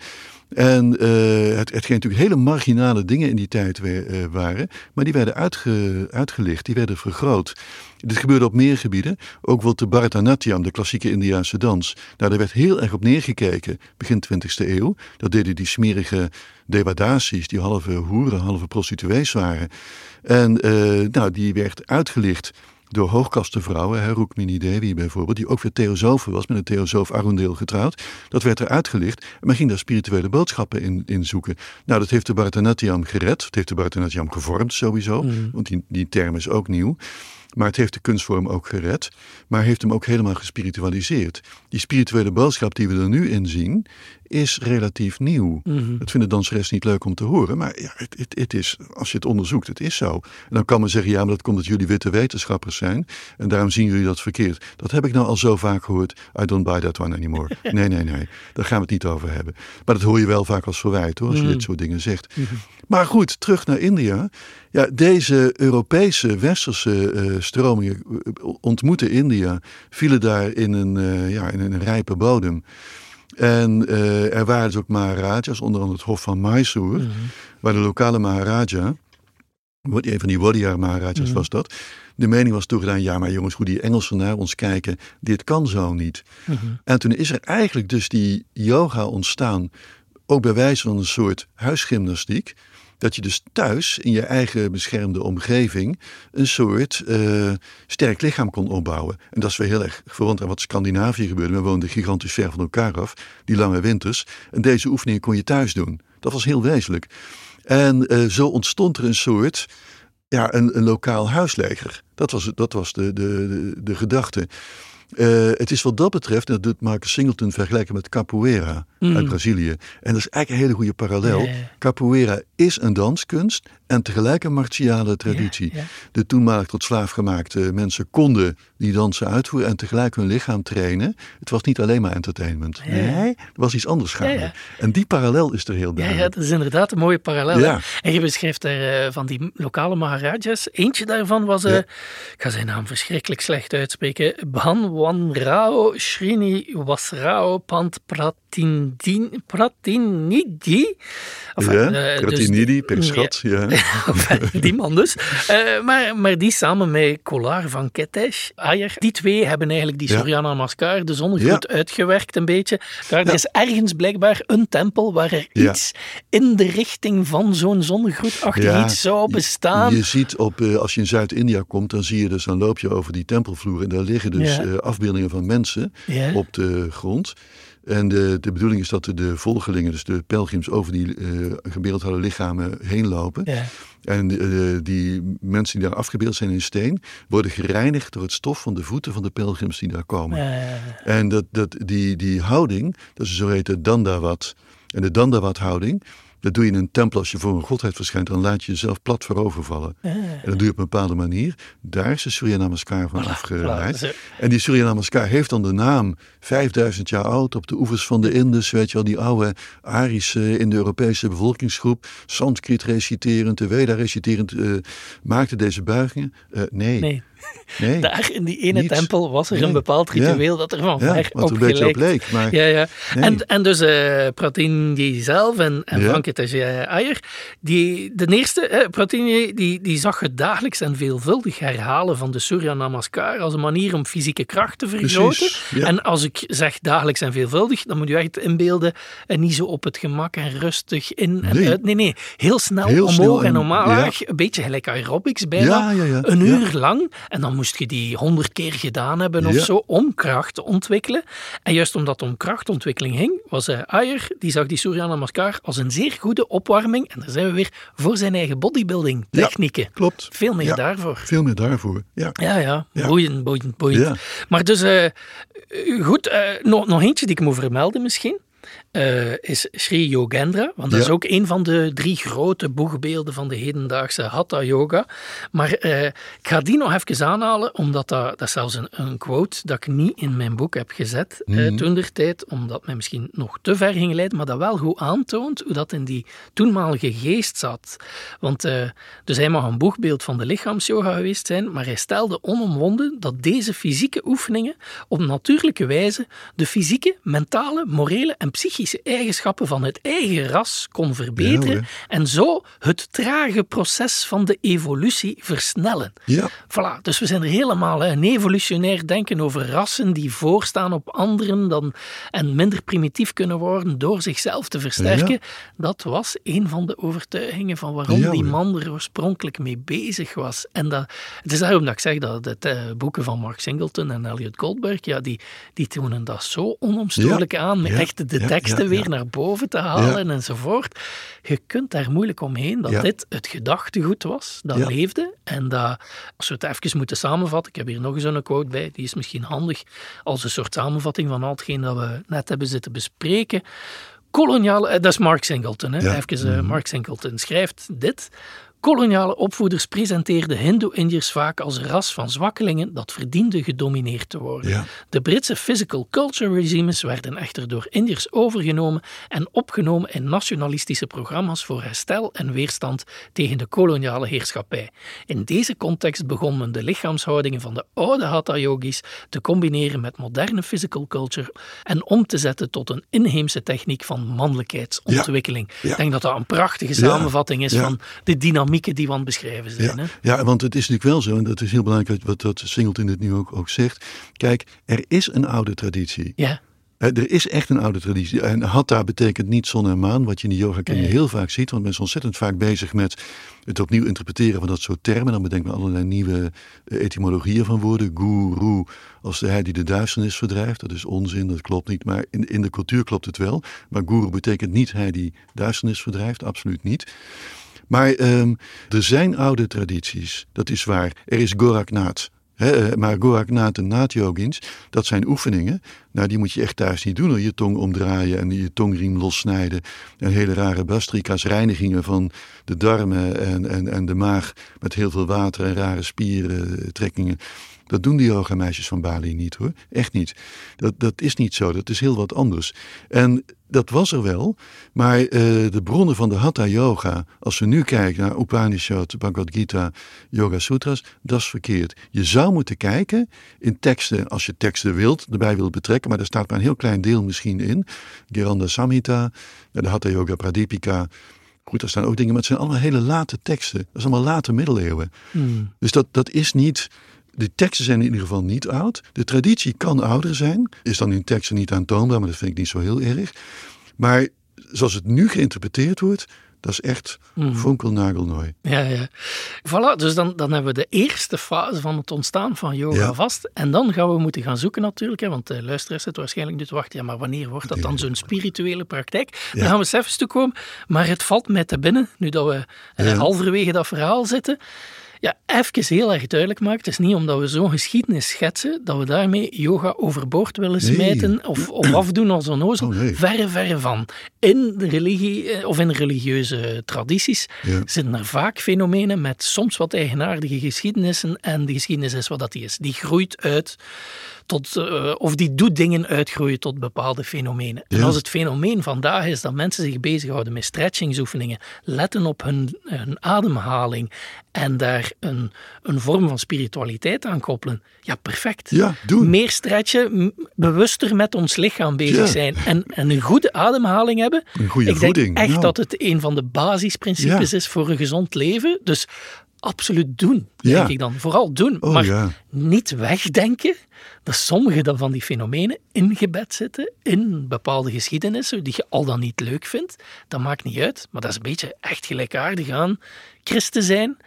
En eh, het, hetgeen natuurlijk hele marginale dingen in die tijd eh, waren, maar die werden uitge, uitgelicht, die werden vergroot. Dit gebeurde op meer gebieden, ook wel de Bharatanatyam, de klassieke Indiaanse dans. Nou, daar werd heel erg op neergekeken, begin 20e eeuw. Dat deden die smerige devadasis, die halve hoeren, halve prostituees waren. En eh, nou, die werd uitgelicht door hoogkastenvrouwen, hè, Rukmini Devi bijvoorbeeld, die ook weer theosofe was, met een theosoof Arundel getrouwd. Dat werd er uitgelicht en men ging daar spirituele boodschappen in, in zoeken. Nou, dat heeft de Bharatanatyam gered, het heeft de Bharatanatyam gevormd sowieso, want die, die term is ook nieuw. Maar het heeft de kunstvorm ook gered, maar heeft hem ook helemaal gespiritualiseerd. Die spirituele boodschap die we er nu in zien, is relatief nieuw. Dat vinden danseres niet leuk om te horen, maar ja, het, het, het is, als je het onderzoekt, het is zo. En dan kan men zeggen, ja, maar dat komt dat jullie witte wetenschappers zijn en daarom zien jullie dat verkeerd. Dat heb ik nou al zo vaak gehoord, I don't buy that one anymore. Nee, nee, nee, daar gaan we het niet over hebben. Maar dat hoor je wel vaak als verwijt hoor, als je dit soort dingen zegt. Maar goed, terug naar India. Ja, deze Europese, westerse eh, stromingen eh, ontmoeten India, vielen daar in een, eh, ja, in een rijpe bodem. En eh, er waren dus ook Maharajas, onder andere het Hof van Mysore, waar de lokale Maharaja, een van die Wadiyar Maharajas was dat, de mening was toegedaan, ja maar jongens, hoe die Engelsen naar ons kijken, dit kan zo niet. En toen is er eigenlijk dus die yoga ontstaan, ook bij wijze van een soort huisgymnastiek, dat je dus thuis in je eigen beschermde omgeving een soort eh, sterk lichaam kon opbouwen. En dat is weer heel erg verwant aan wat Scandinavië gebeurde. We woonden gigantisch ver van elkaar af, die lange winters. En deze oefeningen kon je thuis doen. Dat was heel wezenlijk. En eh, zo ontstond er een soort, ja, een, een lokaal huisleger. Dat was, dat was de, de, de, de gedachte. Eh, het is wat dat betreft, en dat doet Marcus Singleton vergelijken met capoeira uit Brazilië. En dat is eigenlijk een hele goede parallel. Capoeira is een danskunst en tegelijk een martiale traditie. Ja, ja. De toenmalig tot slaaf gemaakte mensen konden die dansen uitvoeren en tegelijk hun lichaam trainen. Het was niet alleen maar entertainment. Nee, er was iets anders gaande. En die parallel is er heel Ja, ja, duidelijk. dat is inderdaad een mooie parallel. En je beschrijft er eh, van die lokale Maharajas. Eentje daarvan was, eh, Ja. ik ga zijn naam verschrikkelijk slecht uitspreken, Bhanwanrao Srinivasrao Pant Pratinidi. Enfin, eh, dus- Pratinidi, Perschat, ja. Enfin, die man dus. Eh, maar, maar die samen met Kolar van Ketesh, Ayer, die twee hebben eigenlijk die Ja. Surya Namaskar, de zonnegroet, uitgewerkt een beetje. Daar er is ergens blijkbaar een tempel waar er iets in de richting van zo'n zonnegroetachtig iets zou bestaan. Je ziet op, eh, als je in Zuid-India komt, dan zie je dus, dan loop je over die tempelvloer en daar liggen dus eh, afbeeldingen van mensen op de grond. En de, de bedoeling is dat de, volgelingen, dus de pelgrims, over die eh gebeeldhoude lichamen heen lopen. Ja. En eh, die mensen die daar afgebeeld zijn in steen, worden gereinigd door het stof van de voeten van de pelgrims die daar komen. Eh, En dat, dat, die, die houding, dat is zo heet de Dandawat. En de Dandawat-houding, dat doe je in een tempel als je voor een godheid verschijnt. Dan laat je jezelf plat voorovervallen. En dat doe je op een bepaalde manier. Daar is de Surya Namaskar van afgeleid. voilà, zo. En die Surya Namaskar heeft dan de naam 5000 jaar oud op de oevers van de Indus. Weet je wel, die oude Arische Indo-Europese bevolkingsgroep. Sanskriet reciterend, de Veda reciterend, eh, maakte deze buigingen. Eh, nee. nee, nee. daar in die ene Niets. tempel was er Nee. een bepaald Ja. ritueel dat er van Ja, ver er op leek. Maar Ja, ja. Nee. En, en dus eh Pratindji zelf en, en Ja. Van Venkateshwara Iyer, die, de eerste, Pratini, die, die zag het dagelijks en veelvuldig herhalen van de Surya Namaskar als een manier om fysieke kracht te vergroten. Ja. En als ik zeg dagelijks en veelvuldig, dan moet je echt inbeelden en niet zo op het gemak en rustig in en Nee. uit. Nee, nee, heel snel Heel omhoog snel en en- omlaag. Een beetje gelijk aerobics bijna. Ja, ja, ja. Een uur lang. En dan moest je die honderd keer gedaan hebben of Ja. zo om kracht te ontwikkelen. En juist omdat het om krachtontwikkeling ging, was Ayer, die zag die Surya Namaskar als een zeer goede opwarming. En daar zijn we weer voor zijn eigen bodybuilding Ja. technieken. Klopt. Veel meer Ja. daarvoor. Veel meer daarvoor. Ja. Ja, ja, Ja. boeiend, boeiend, boeiend. Ja. Maar dus, eh, goed, eh, nog, nog eentje die ik moet vermelden misschien. Eh, is Sri Yogendra, want dat is ook een van de drie grote boegbeelden van de hedendaagse Hatha Yoga. Maar eh, ik ga die nog even aanhalen, omdat dat, dat is zelfs een, een quote dat ik niet in mijn boek heb gezet Mhm. toen der tijd, omdat mij misschien nog te ver ging leiden, maar dat wel goed aantoont hoe dat in die toenmalige geest zat. Want dus hij mag een boegbeeld van de lichaamsyoga geweest zijn, maar hij stelde onomwonden dat deze fysieke oefeningen op natuurlijke wijze de fysieke, mentale, morele en psychische eigenschappen van het eigen ras kon verbeteren Ja, en zo het trage proces van de evolutie versnellen. Ja. Voilà, dus we zijn er helemaal, een evolutionair denken over rassen die voorstaan op anderen dan, en minder primitief kunnen worden door zichzelf te versterken. Ja. Dat was een van de overtuigingen van waarom Ja, die man er oorspronkelijk mee bezig was. En dat, het is daarom dat ik zeg dat de eh, boeken van Mark Singleton en Elliot Goldberg, ja, die, die tonen dat zo onomstotelijk aan, met Ja. echt de Ja, teksten weer naar boven te halen enzovoort. Je kunt daar moeilijk omheen dat dit het gedachtegoed was dat leefde en dat, als we het even moeten samenvatten, ik heb hier nog eens een quote bij, die is misschien handig als een soort samenvatting van al hetgeen dat we net hebben zitten bespreken. Koloniale, eh, dat is Mark Singleton, hè? Ja. even eh, Mark Singleton schrijft dit. Koloniale opvoeders presenteerden Hindoe-Indiërs vaak als ras van zwakkelingen dat verdiende gedomineerd te worden. Ja. De Britse physical culture regimes werden echter door Indiërs overgenomen en opgenomen in nationalistische programma's voor herstel en weerstand tegen de koloniale heerschappij. In deze context begon men de lichaamshoudingen van de oude Hatha-yogis te combineren met moderne physical culture en om te zetten tot een inheemse techniek van mannelijkheidsontwikkeling. Ja. Ik denk dat dat een prachtige samenvatting is van de dynamieken die het beschrijven zijn. Ja, Hè? ja, want het is natuurlijk wel zo, en dat is heel belangrijk wat, wat Singleton dit nu ook, ook zegt. Kijk, er is een oude traditie. Ja. Er is echt een oude traditie. En hatha betekent niet zon en maan, wat je in de yoga Nee. heel vaak ziet. Want men is ontzettend vaak bezig met het opnieuw interpreteren van dat soort termen. Dan bedenkt men allerlei nieuwe eh, etymologieën van woorden. Guru, als de hij die de duisternis verdrijft. Dat is onzin, dat klopt niet. Maar in, in de cultuur klopt het wel. Maar guru betekent niet hij die duisternis verdrijft, absoluut niet. Maar ehm, er zijn oude tradities, dat is waar. Er is Goraknath. Hè, eh, maar Goraknath en Nath-yogins, dat zijn oefeningen. Nou, die moet je echt thuis niet doen. Hoor. Je tong omdraaien en je tongriem lossnijden. En hele rare bastrika's, reinigingen van de darmen en, en, en de maag. Met heel veel water en rare spierentrekkingen. Dat doen die yogameisjes van Bali niet hoor. Echt niet. Dat, dat is niet zo. Dat is heel wat anders. En dat was er wel. Maar eh, de bronnen van de Hatha Yoga, als we nu kijken naar Upanishad, Bhagavad Gita, Yoga Sutras, dat is verkeerd. Je zou moeten kijken in teksten, als je teksten wilt, erbij wilt betrekken, maar daar staat maar een heel klein deel misschien in. Giranda Samhita, de Hatha Yoga Pradipika. Goed, daar staan ook dingen, maar het zijn allemaal hele late teksten. Dat is allemaal late middeleeuwen. Hmm. Dus dat, dat is niet. De teksten zijn in ieder geval niet oud. De traditie kan ouder zijn. Is dan in teksten niet aantoonbaar, maar dat vind ik niet zo heel erg. Maar zoals het nu geïnterpreteerd wordt, dat is echt Mhm. fonkelnagelnooi. Ja, ja. Voilà, dus dan, dan hebben we de eerste fase van het ontstaan van yoga Ja. vast. En dan gaan we moeten gaan zoeken natuurlijk, hè, want de luisteraars zitten waarschijnlijk nu te wachten. Ja, maar wanneer wordt dat dan zo'n spirituele praktijk? Daar gaan we eens even toe komen. Maar het valt mij te binnen, nu dat we eh, Ja. halverwege dat verhaal zitten. Ja, even heel erg duidelijk maken. Het is niet omdat we zo'n geschiedenis schetsen, dat we daarmee yoga overboord willen Nee. smijten of, of afdoen als een ozel. Oh, nee. Verre, verre van. In de religie eh, of in religieuze tradities Ja. zitten er vaak fenomenen met soms wat eigenaardige geschiedenissen. En de geschiedenis is wat dat die is. Die groeit uit tot, uh, of die doet dingen uitgroeien tot bepaalde fenomenen. En als het fenomeen vandaag is dat mensen zich bezighouden met stretchingsoefeningen, letten op hun, hun ademhaling en daar een, een vorm van spiritualiteit aan koppelen, ja, perfect. Ja, doen. Meer stretchen, bewuster met ons lichaam bezig zijn en, en een goede ademhaling hebben. Een goede Ik voeding. denk echt dat het een van de basisprincipes is voor een gezond leven. Dus absoluut doen, denk Ja. ik dan. Vooral doen, Oh, maar ja. niet wegdenken dat sommige dan van die fenomenen ingebed zitten in bepaalde geschiedenissen die je al dan niet leuk vindt. Dat maakt niet uit, maar dat is een beetje echt gelijkaardig aan christen zijn.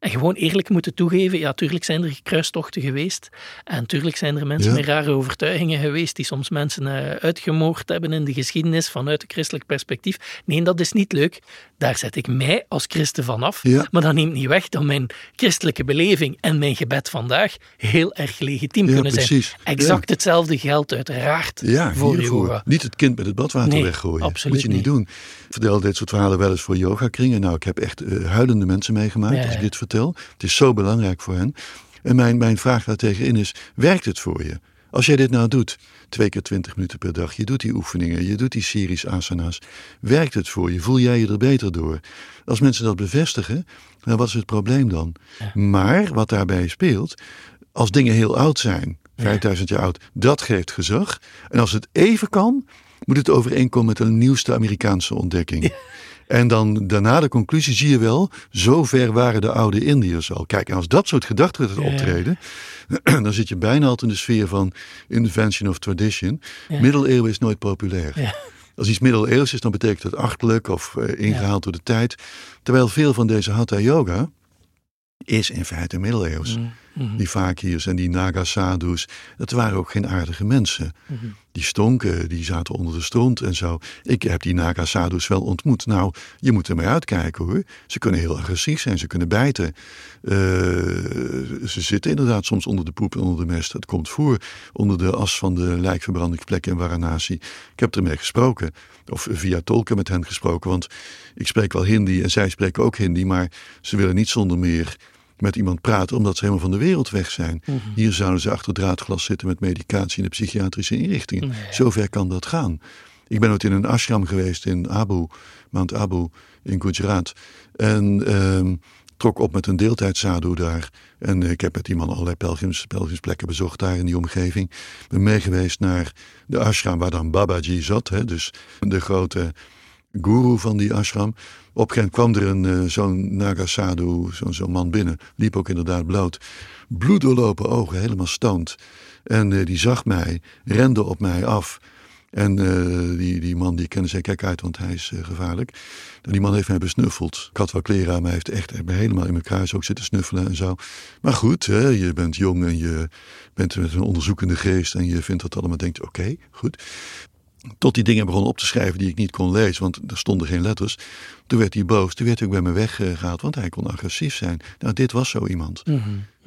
En gewoon eerlijk moeten toegeven, ja, tuurlijk zijn er kruistochten geweest. En tuurlijk zijn er mensen Ja. met rare overtuigingen geweest die soms mensen eh, uitgemoord hebben in de geschiedenis vanuit een christelijk perspectief. Nee, dat is niet leuk. Daar zet ik mij als christen van af. Ja. Maar dat neemt niet weg dat mijn christelijke beleving en mijn gebed vandaag heel erg legitiem Ja, kunnen precies. zijn. Exact hetzelfde geldt uiteraard voor hiervoor. yoga. Niet het kind met het badwater Nee, weggooien. absoluut Moet je niet, niet. doen. Ik vertel dit soort verhalen wel eens voor yogakringen. Nou, ik heb echt eh, huilende mensen meegemaakt als ik dit vertel. Het is zo belangrijk voor hen. En mijn, mijn vraag daar tegenin is, werkt het voor je? Als jij dit nou doet, twee keer twintig minuten per dag, je doet die oefeningen, je doet die series asana's, werkt het voor je? Voel jij je er beter door? Als mensen dat bevestigen, nou, wat is het probleem dan? Maar wat daarbij speelt, als dingen heel oud zijn, 5000 jaar oud, dat geeft gezag. En als het even kan, moet het overeenkomen met een nieuwste Amerikaanse ontdekking. En dan daarna de conclusie zie je wel, zo ver waren de oude Indiërs al. Kijk, en als dat soort gedachten gaat optreden, dan zit je bijna altijd in de sfeer van invention of tradition. Middeleeuwen is nooit populair. Ja. Als iets middeleeuws is, dan betekent het achterlijk of eh, ingehaald door de tijd. Terwijl veel van deze hatha yoga is in feite middeleeuws. Mhm. Die fakirs en die naga sadhus, dat waren ook geen aardige mensen. Die stonken, die zaten onder de stront en zo. Ik heb die naga sadhus wel ontmoet. Nou, je moet ermee uitkijken hoor. Ze kunnen heel agressief zijn, ze kunnen bijten. Eh, ze zitten inderdaad soms onder de poep en onder de mest. Dat komt voor onder de as van de lijkverbrandingsplekken in Varanasi. Ik heb ermee gesproken, of via tolken met hen gesproken. Want ik spreek wel Hindi en zij spreken ook Hindi, maar ze willen niet zonder meer met iemand praten omdat ze helemaal van de wereld weg zijn. Hier zouden ze achter draadglas zitten met medicatie in de psychiatrische inrichtingen. Zover kan dat gaan. Ik ben ooit in een ashram geweest in Abu, Mount Abu in Gujarat. En ehm, trok op met een deeltijdsadhu daar. En ik heb met die man allerlei pelgrims, pelgrimsplekken bezocht daar in die omgeving. Ben meegeweest naar de ashram waar dan Babaji zat. Hè, dus de grote guru van die ashram. Op een gegeven kwam er een, eh, zo'n Naga sadhu, zo'n zo'n man binnen. Liep ook inderdaad bloot. Bloeddoorlopen ogen, helemaal stoned. En eh, die zag mij, rende op mij af. En eh, die, die man die kende zei, kijk uit, want hij is gevaarlijk. En die man heeft mij besnuffeld. Ik had maar hij heeft echt helemaal in mijn kruis ook zitten snuffelen en zo. Maar goed, hè, je bent jong en je bent met een onderzoekende geest en je vindt dat allemaal, denkt, oké, goed. Tot die dingen begonnen op te schrijven die ik niet kon lezen, want er stonden geen letters. Toen werd hij boos, toen werd hij ook bij me weggehaald, want hij kon agressief zijn. Nou, dit was zo iemand.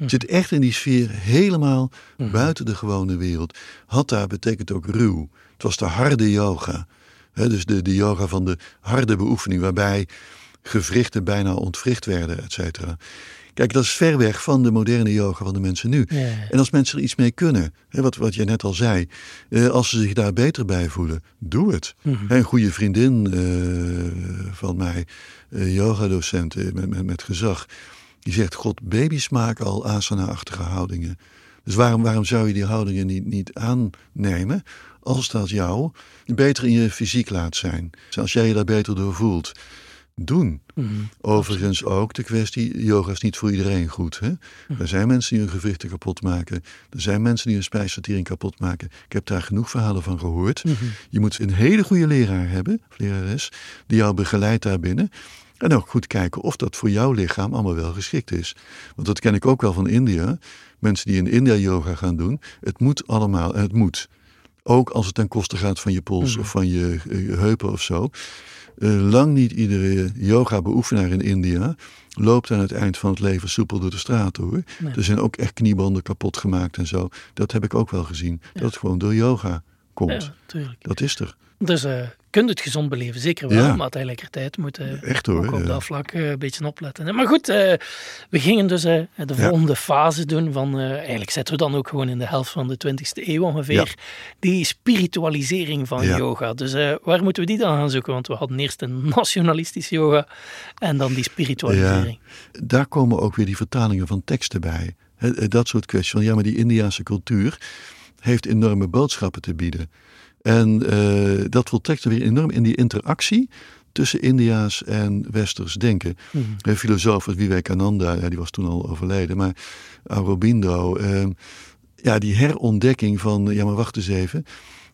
Zit echt in die sfeer helemaal buiten de gewone wereld. Hatha betekent ook ruw. Het was de harde yoga. Hè, dus de, de yoga van de harde beoefening, waarbij gewrichten bijna ontwricht werden, et cetera. Kijk, dat is ver weg van de moderne yoga van de mensen nu. Ja. En als mensen er iets mee kunnen, hè, wat, wat je net al zei, eh, als ze zich daar beter bij voelen, doe het. Hè, Een goede vriendin eh, van mij, eh yogadocent met, met, met gezag, die zegt, god, baby's maken al asana-achtige houdingen. Dus waarom, waarom zou je die houdingen niet, niet aannemen als dat jou beter in je fysiek laat zijn? Dus als jij je daar beter door voelt, doen. Overigens ook de kwestie, yoga is niet voor iedereen goed. Hè? Er zijn mensen die hun gewrichten kapot maken. Er zijn mensen die hun spijsvertering kapot maken. Ik heb daar genoeg verhalen van gehoord. Je moet een hele goede leraar hebben, of lerares, die jou begeleidt daarbinnen. En ook goed kijken of dat voor jouw lichaam allemaal wel geschikt is. Want dat ken ik ook wel van India. Mensen die in India yoga gaan doen. Het moet allemaal, en het moet. Ook als het ten koste gaat van je pols of van je, eh, je heupen of zo. Eh, lang niet iedere yoga-beoefenaar in India loopt aan het eind van het leven soepel door de straat hoor. Er zijn ook echt kniebanden kapot gemaakt en zo. Dat heb ik ook wel gezien. Dat gewoon door yoga komt. Ja. Dat is er. Dus uh, kunt het gezond beleven, zeker wel. Ja. Maar tegelijkertijd moet je Echt hoor, ook op ja. dat vlak uh, een beetje opletten. Maar goed, we gingen dus de volgende fase doen van... eigenlijk zitten we dan ook gewoon in de helft van de 20e eeuw ongeveer. Die spiritualisering van yoga. Dus waar moeten we die dan gaan zoeken? Want we hadden eerst een nationalistische yoga en dan die spiritualisering. Daar komen ook weer die vertalingen van teksten bij. Dat soort kwesties van, ja, maar die Indiaanse cultuur heeft enorme boodschappen te bieden. En uh, dat voltrekt er weer enorm in die interactie tussen India's en Westers denken. Mm. Een filosoof als Vivekananda, ja, die was toen al overleden, maar Aurobindo, uh, ja, die herontdekking van, ja maar wacht eens even,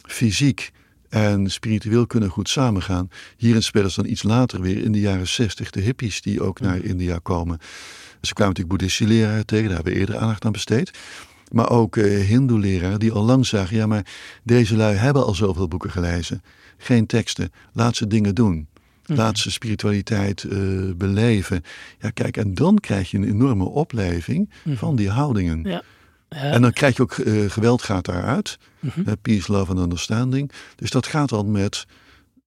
fysiek en spiritueel kunnen goed samengaan. Hierin spelen ze dan iets later weer in de jaren zestig de hippies die ook naar India komen. Ze kwamen natuurlijk boeddhistische leraren tegen, daar hebben we eerder aandacht aan besteed. Maar ook uh, hindoe-leraren die al lang zagen, ja maar deze lui hebben al zoveel boeken gelezen. Geen teksten, laat ze dingen doen. Laat ze spiritualiteit uh, beleven. Ja, kijk, en dan krijg je een enorme opleving van die houdingen. Ja. Ja. En dan krijg je ook, uh, geweld gaat daaruit. Mm -hmm. peace, love and understanding. Dus dat gaat dan met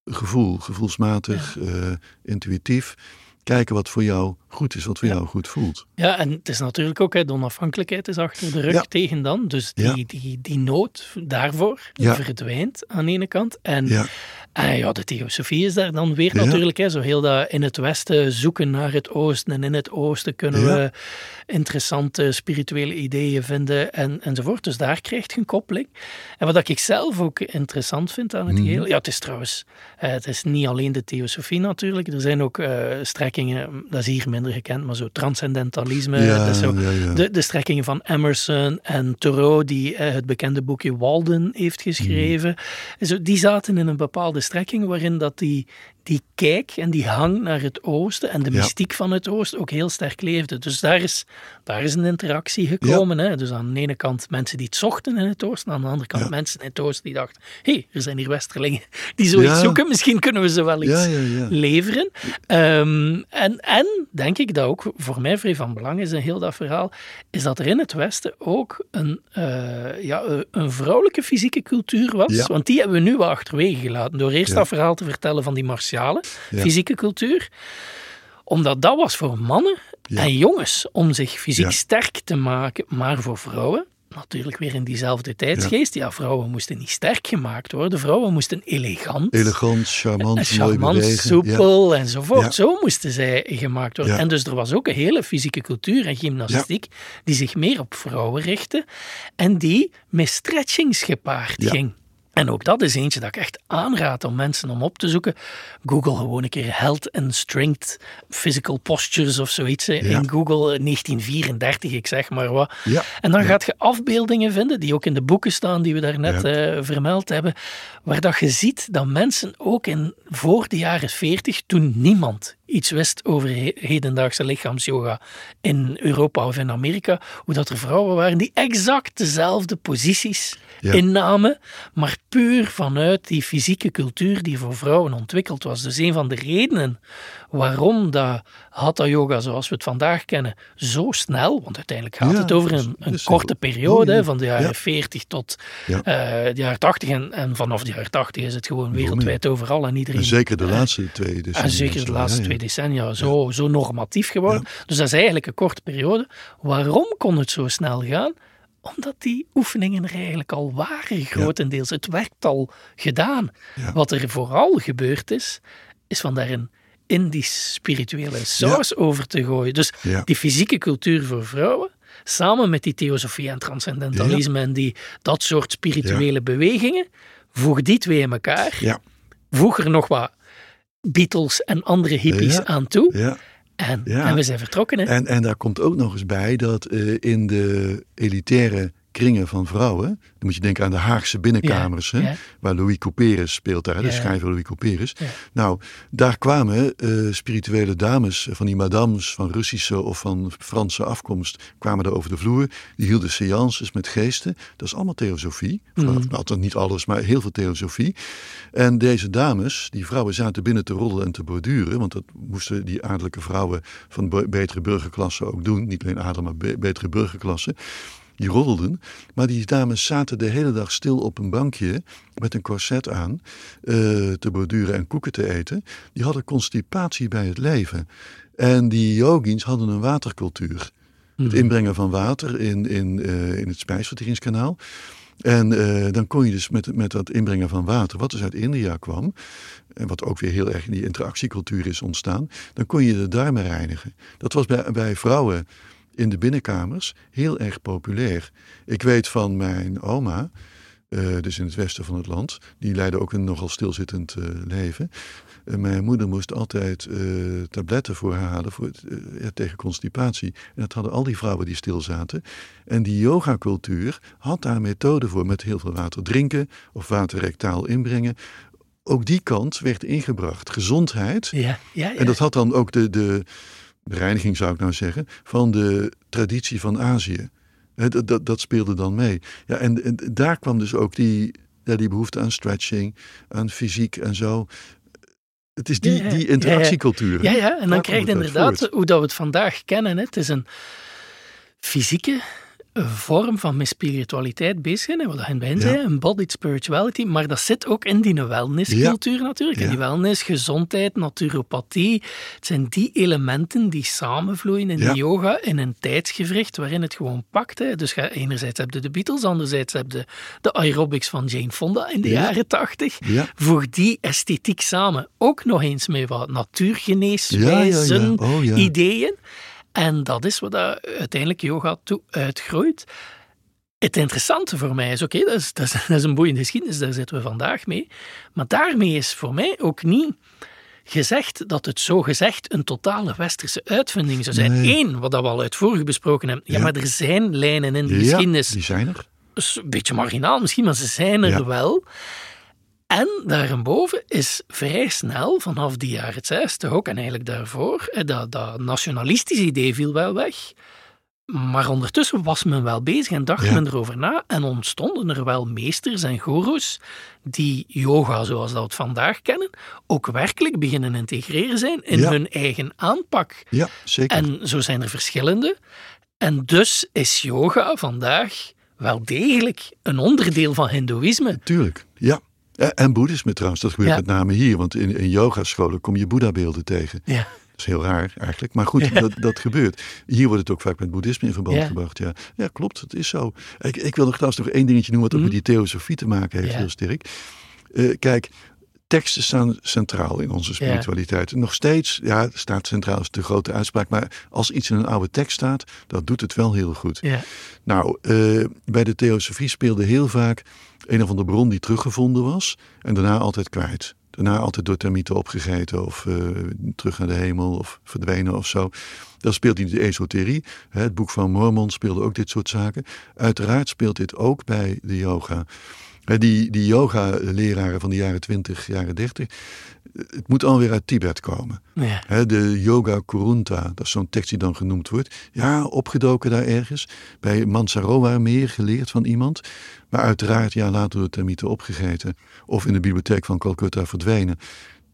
gevoel, gevoelsmatig, ja. intuïtief kijken wat voor jou goed is, wat voor ja. jou goed voelt. Ja, en het is natuurlijk ook, hè, de onafhankelijkheid is achter de rug ja. tegen dan. Dus die, ja. die, die nood daarvoor verdwijnt aan de ene kant. En ja. En ja, de theosofie is daar dan weer natuurlijk. Hè, zo heel dat in het westen zoeken naar het oosten. En in het oosten kunnen we interessante spirituele ideeën vinden en, enzovoort. Dus daar krijg je een koppeling. En wat ik zelf ook interessant vind aan het Mhm. geheel... Ja, het is trouwens... eh, het is niet alleen de theosofie natuurlijk. Er zijn ook eh, strekkingen, dat is hier minder gekend, maar zo transcendentalisme. Ja, dat is zo. De, de strekkingen van Emerson en Thoreau, die eh, het bekende boekje Walden heeft geschreven. Zo, die zaten in een bepaalde strekking waarin dat die, die kijk en die hang naar het oosten en de Ja. mystiek van het oosten ook heel sterk leefde. Dus daar is, daar is een interactie gekomen. Hè? Dus aan de ene kant mensen die het zochten in het oosten, aan de andere kant Ja. mensen in het oosten die dachten, hé, hey, er zijn hier westerlingen die zoiets zoeken, misschien kunnen we ze wel iets leveren. Ehm, en, en denk ik dat ook voor mij vrij van belang is in heel dat verhaal, is dat er in het Westen ook een, eh, ja, een- een vrouwelijke fysieke cultuur was. Want die hebben we nu wel achterwege gelaten door eerst dat verhaal te vertellen van die Ja. fysieke cultuur. Omdat dat was voor mannen Ja. en jongens om zich fysiek sterk te maken, maar voor vrouwen. Natuurlijk weer in diezelfde tijdsgeest. Ja. vrouwen moesten niet sterk gemaakt worden. Vrouwen moesten elegant, Elegant, charmant, mooi bewegen. soepel enzovoort. Ja. Zo moesten zij gemaakt worden. En dus er was ook een hele fysieke cultuur en gymnastiek die zich meer op vrouwen richtte en die met stretchings gepaard ging. En ook dat is eentje dat ik echt aanraad om mensen om op te zoeken. Google gewoon een keer Health and Strength Physical Postures of zoiets Ja. in Google 1934, ik zeg maar wat. Ja. En dan Ja. gaat je afbeeldingen vinden, die ook in de boeken staan die we daarnet Ja. eh, vermeld hebben, waar dat je ziet dat mensen ook in voor de jaren 40, toen niemand iets wist over he- hedendaagse lichaamsyoga in Europa of in Amerika, hoe dat er vrouwen waren die exact dezelfde posities Ja. innamen, maar puur vanuit die fysieke cultuur die voor vrouwen ontwikkeld was. Dus een van de redenen waarom dat Hatha Yoga zoals we het vandaag kennen zo snel, want uiteindelijk gaat Ja, het over een, is korte periode, oh, ja. van de jaren Ja. 40 tot eh, de jaren 80 en, en vanaf de jaren 80 is het gewoon wereldwijd overal en iedereen. En zeker de laatste twee decennia. en zeker de laatste twee decennia zo, zo normatief geworden. Dus dat is eigenlijk een korte periode. Waarom kon het zo snel gaan? Omdat die oefeningen er eigenlijk al waren, grotendeels. Het werd al gedaan. Ja. Wat er vooral gebeurd is, is van daar een Indisch spirituele saus over te gooien. Dus Ja. die fysieke cultuur voor vrouwen, samen met die theosofie en transcendentalisme en die, dat soort spirituele bewegingen, voeg die twee in elkaar Ja, voeg er nog wat Beatles en andere hippies aan toe. ja. En, en we zijn vertrokken. Hè? En, en daar komt ook nog eens bij dat eh, in de elitaire kringen van vrouwen, dan moet je denken aan de Haagse binnenkamers, Ja, hè, ja. waar Louis Couperus speelt daar, hè, de Ja. schrijver Louis Couperus. Nou, daar kwamen eh, spirituele dames, van die madames van Russische of van Franse afkomst, kwamen daar over de vloer. Die hielden seances met geesten. Dat is allemaal theosofie. Mhm. Mm. Althans niet alles, maar heel veel theosofie. En deze dames, die vrouwen zaten binnen te rollen en te borduren, want dat moesten die adellijke vrouwen van be- betere burgerklasse ook doen. Niet alleen adel, maar be- betere burgerklasse. Die roddelden. Maar die dames zaten de hele dag stil op een bankje met een corset aan eh, te borduren en koeken te eten. Die hadden constipatie bij het leven. En die yogins hadden een watercultuur. Het Mhm. inbrengen van water in, in, eh, in het spijsverteringskanaal. En eh, dan kon je dus met, met dat inbrengen van water, wat dus uit India kwam, en wat ook weer heel erg in die interactiecultuur is ontstaan, dan kon je de darmen reinigen. Dat was bij, bij vrouwen in de binnenkamers heel erg populair. Ik weet van mijn oma, eh, dus in het westen van het land, die leidde ook een nogal stilzittend eh, leven. Eh, mijn moeder moest altijd tabletten voor haar halen voor tegen constipatie. En dat hadden al die vrouwen die stil zaten. En die yogacultuur had daar methoden voor met heel veel water drinken of water rectaal inbrengen. Ook die kant werd ingebracht. Gezondheid. Ja, ja, ja. En dat had dan ook de, de reiniging, zou ik nou zeggen, van de traditie van Azië. Dat, dat, dat speelde dan mee. Ja, en, en daar kwam dus ook die, ja, die behoefte aan stretching, aan fysiek en zo. Het is die, Ja, die interactiecultuur. Ja, ja, en dan krijg je inderdaad, hoe dat we het vandaag kennen, hè. het is een fysieke vorm van met spiritualiteit bezig zijn, wat het begin Ja. zei, embodied spirituality, maar dat zit ook in die wellnesscultuur natuurlijk, Ja. die wellness, gezondheid, naturopathie. Het zijn die elementen die samenvloeien in de yoga in een tijdsgevricht waarin het gewoon pakt. Hè. Dus ga, enerzijds heb je de Beatles, anderzijds heb je de aerobics van Jane Fonda in de Ja. jaren tachtig. Voeg die esthetiek samen, ook nog eens met wat natuurgeneeswijzen. Oh, ideeën. En dat is wat dat uiteindelijk yoga toe uitgroeit. Het interessante voor mij is, oké, dat, is, dat, is, dat is een boeiende geschiedenis, daar zitten we vandaag mee. Maar daarmee is voor mij ook niet gezegd dat het zo gezegd een totale westerse uitvinding zou zijn. Nee. Eén, wat dat we al uitvoerig besproken hebben. Ja, Ja. maar er zijn lijnen in de Ja, geschiedenis die zijn er. een beetje marginaal misschien, maar ze zijn er Ja. wel. En daarboven is vrij snel, vanaf die jaren 60 ook, en eigenlijk daarvoor, eh, dat, dat nationalistische idee viel wel weg. Maar ondertussen was men wel bezig en dacht Ja. men erover na en ontstonden er wel meesters en goeroes die yoga, zoals dat we het vandaag kennen, ook werkelijk beginnen integreren zijn in Ja. hun eigen aanpak. Ja, zeker. En zo zijn er verschillende. En dus is yoga vandaag wel degelijk een onderdeel van Hindoeïsme. Tuurlijk, ja. En boeddhisme trouwens, dat gebeurt Ja. met name hier. Want in, in yogascholen kom je boeddha-beelden tegen. Ja. Dat is heel raar eigenlijk, maar goed, dat, dat gebeurt. Hier wordt het ook vaak met boeddhisme in verband gebracht. Ja. ja, klopt, het is zo. Ik, ik wil nog trouwens nog één dingetje noemen wat ook Mhm. met die theosofie te maken heeft, heel sterk. Eh, kijk, teksten staan centraal in onze spiritualiteit. Nog steeds, ja, staat centraal is de grote uitspraak, maar als iets in een oude tekst staat, dat doet het wel heel goed. Ja. Nou, eh, bij de theosofie speelde heel vaak een of andere bron die teruggevonden was en daarna altijd kwijt. Daarna altijd door termieten opgegeten of eh, terug naar de hemel of verdwenen of zo. Dan speelt niet de esoterie. Het boek van Mormon speelde ook dit soort zaken. Uiteraard speelt dit ook bij de yoga. Hè, Die, die yoga-leraren van de jaren 20, jaren 30, het moet alweer uit Tibet komen. Ja. De Yoga Kurunta, dat is zo'n tekst die dan genoemd wordt. Ja, opgedoken daar ergens. Bij Mansarowa meer geleerd van iemand. Maar uiteraard, ja, later door de termieten opgegeten. Of in de bibliotheek van Calcutta verdwenen.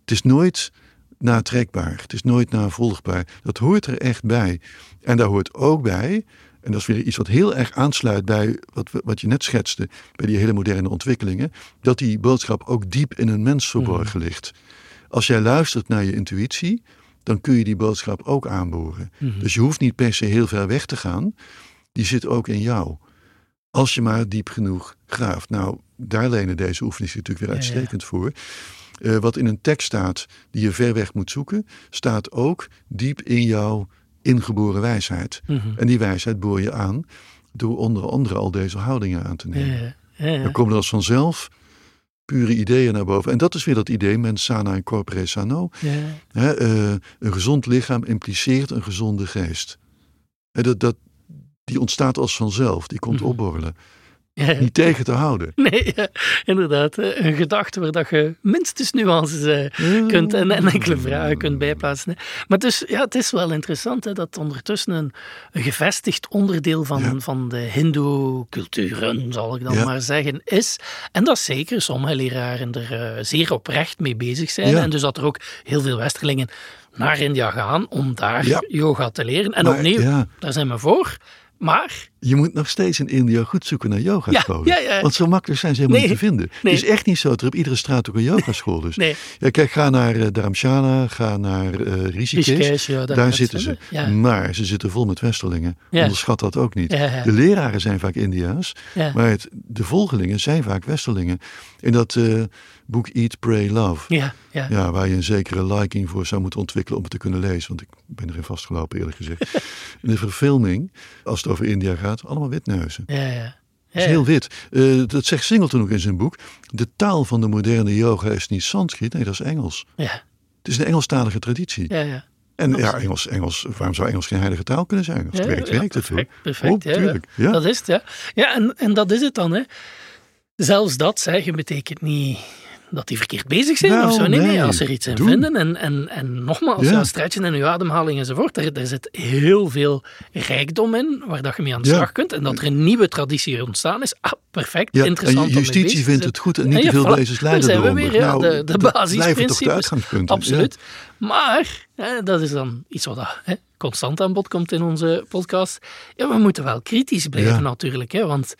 Het is nooit natrekbaar. Het is nooit navolgbaar. Dat hoort er echt bij. En daar hoort ook bij, en dat is weer iets wat heel erg aansluit bij wat, wat je net schetste, bij die hele moderne ontwikkelingen, dat die boodschap ook diep in een mens verborgen ligt. Als jij luistert naar je intuïtie, dan kun je die boodschap ook aanboren. Dus je hoeft niet per se heel ver weg te gaan. Die zit ook in jou. Als je maar diep genoeg graaft. Nou, daar lenen deze oefeningen natuurlijk weer Ja, ja. uitstekend voor. Eh, wat in een tekst staat die je ver weg moet zoeken, staat ook diep in jouw ingeboren wijsheid. Mhm. En die wijsheid boor je aan door onder andere al deze houdingen aan te nemen. ja, ja. Dan komen er als vanzelf pure ideeën naar boven. En dat is weer dat idee, mens sana in corpore sano. Ja. Hè, eh, een gezond lichaam impliceert een gezonde geest. Dat, dat, die ontstaat als vanzelf, die komt Mhm. opborrelen. Ja. Niet tegen te houden. Nee, ja, inderdaad. hè. Een gedachte waar dat je minstens nuances eh, kunt en, en enkele vragen kunt bijplaatsen. Maar dus, ja, het is wel interessant hè, dat ondertussen een, een gevestigd onderdeel van, Ja. van de Hindoe-culturen, zal ik dan maar zeggen, is. En dat zeker sommige leraren er eh, zeer oprecht mee bezig zijn. En dus dat er ook heel veel Westerlingen naar India gaan om daar yoga te leren. En Maar, opnieuw, daar zijn we voor. Maar je moet nog steeds in India goed zoeken naar yogascholen. Ja, ja, ja. Want zo makkelijk zijn ze helemaal Nee, niet te vinden. nee. Het is echt niet zo dat er op iedere straat ook een yogaschool is. Nee. Ja, kijk, ga naar eh, Dharamshala, ga naar eh Rishikesh. Daar zitten ze. Maar ze zitten vol met Westerlingen. Onderschat dat ook niet. De leraren zijn vaak India's, maar het, de volgelingen zijn vaak Westerlingen. In dat eh, boek Eat, Pray, Love. ja, ja. Ja, waar je een zekere liking voor zou moeten ontwikkelen om het te kunnen lezen. Want ik ben erin vastgelopen eerlijk gezegd. In de verfilming, als het over India gaat, allemaal witneuzen. ja, ja. Is heel wit. Eh, dat zegt Singleton ook in zijn boek. De taal van de moderne yoga is niet Sanskriet, nee, dat is Engels. Ja, Het is een Engelstalige traditie. ja, ja. en ja, Engels, Engels, waarom zou Engels geen heilige taal kunnen zijn? Als het Ja, werkt, het perfect, perfect, oh, tuurlijk. Ja. Dat is het, ja. Ja, en, en dat is het dan, hè. Zelfs dat zeggen betekent niet dat die verkeerd bezig zijn Nou, of zo. Nee, nee, nee. als ze er iets in vinden en, en, en nogmaals, Ja. ja. stretchen en uw ademhaling enzovoort, er, er zit heel veel rijkdom in waar dat je mee aan de Ja. slag kunt. En dat er een nieuwe traditie ontstaan is, ah, perfect, Ja, interessant en justitie vindt het goed en niet te veel lezers lijden zijn we weer, Nou, de, de basisprincipes. Absoluut. Maar, hè, dat is dan iets wat hè, constant aan bod komt in onze podcast. Ja, we moeten wel kritisch blijven natuurlijk. Hè, want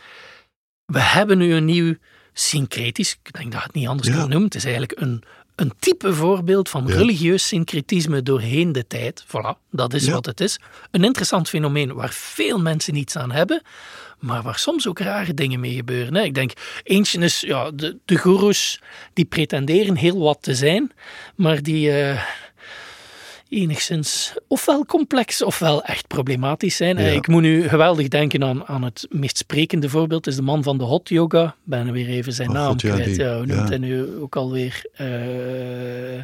we hebben nu een nieuw syncretisch, ik denk dat je het niet anders Ja. kan noemen. Het is eigenlijk een, een type voorbeeld van Ja. religieus syncretisme doorheen de tijd. Voilà, dat is Ja. wat het is. Een interessant fenomeen waar veel mensen niets aan hebben. Maar waar soms ook rare dingen mee gebeuren. Hè. Ik denk, eentje is ja, de, de goeroes die pretenderen heel wat te zijn, maar die eh, enigszins ofwel complex ofwel echt problematisch zijn. Eh, Ja. Ik moet nu geweldig denken aan, aan het meest sprekende voorbeeld, is de man van de hot yoga. Ik ben er weer even zijn Oh, naam God, kwijt. die. Ja, hoe noemt hij nu ook alweer? Eh,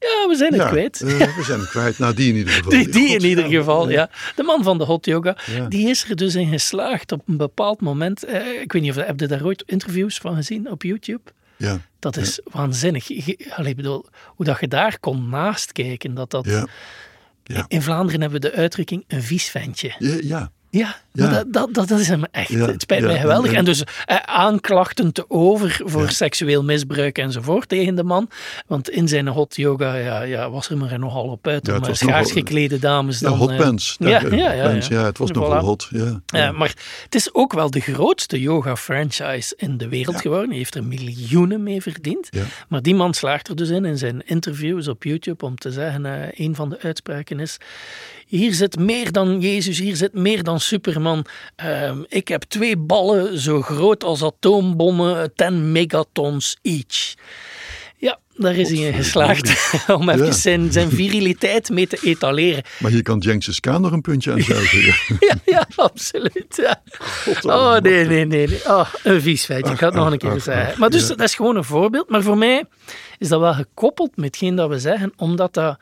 ja, we zijn het Ja, kwijt. eh, we zijn het kwijt. Nou, die in ieder geval. Die, die in ieder geval, ja. De man van de hot yoga, Ja. die is er dus in geslaagd op een bepaald moment. ik weet niet of heb je daar ooit interviews van gezien op YouTube? Ja, Dat is waanzinnig. Allee, bedoel, hoe dat je daar kon naast kijken. Dat dat, ja, Ja. In Vlaanderen hebben we de uitdrukking een vies ventje. ja, ja. Ja, Ja. maar Dat, dat, dat, is hem echt. Ja, Het spijt ja, mij geweldig. en- En dus eh, aanklachten te over voor seksueel misbruik enzovoort tegen de man. Want in zijn hot yoga ja, ja, was er maar nogal op uit om eh, was schaars geklede dames dan... hot eh, pants. ja, Ja, ja, ja, pants, ja. het was nogal hot. Ja, Ja, maar het is ook wel de grootste yoga-franchise in de wereld geworden. Hij heeft er miljoenen mee verdiend. Maar die man slaagt er dus in, in zijn interviews op YouTube, om te zeggen, eh, een van de uitspraken is, hier zit meer dan Jezus, hier zit meer dan Superman. Ehm, ik heb twee ballen zo groot als atoombommen, 10 megatons each. Ja, daar is hij in geslaagd om even Ja. zijn, zijn viriliteit mee te etaleren. Maar hier kan Genghis Khan nog een puntje aan zuigen. ja. Ja, absoluut. Ja. Oh, nee, nee, nee. nee. Oh, een vies feitje. Ik ga het nog een keer ach, zeggen. ach, Maar dus, ja. dat is gewoon een voorbeeld. Maar voor mij is dat wel gekoppeld met hetgeen dat we zeggen, omdat dat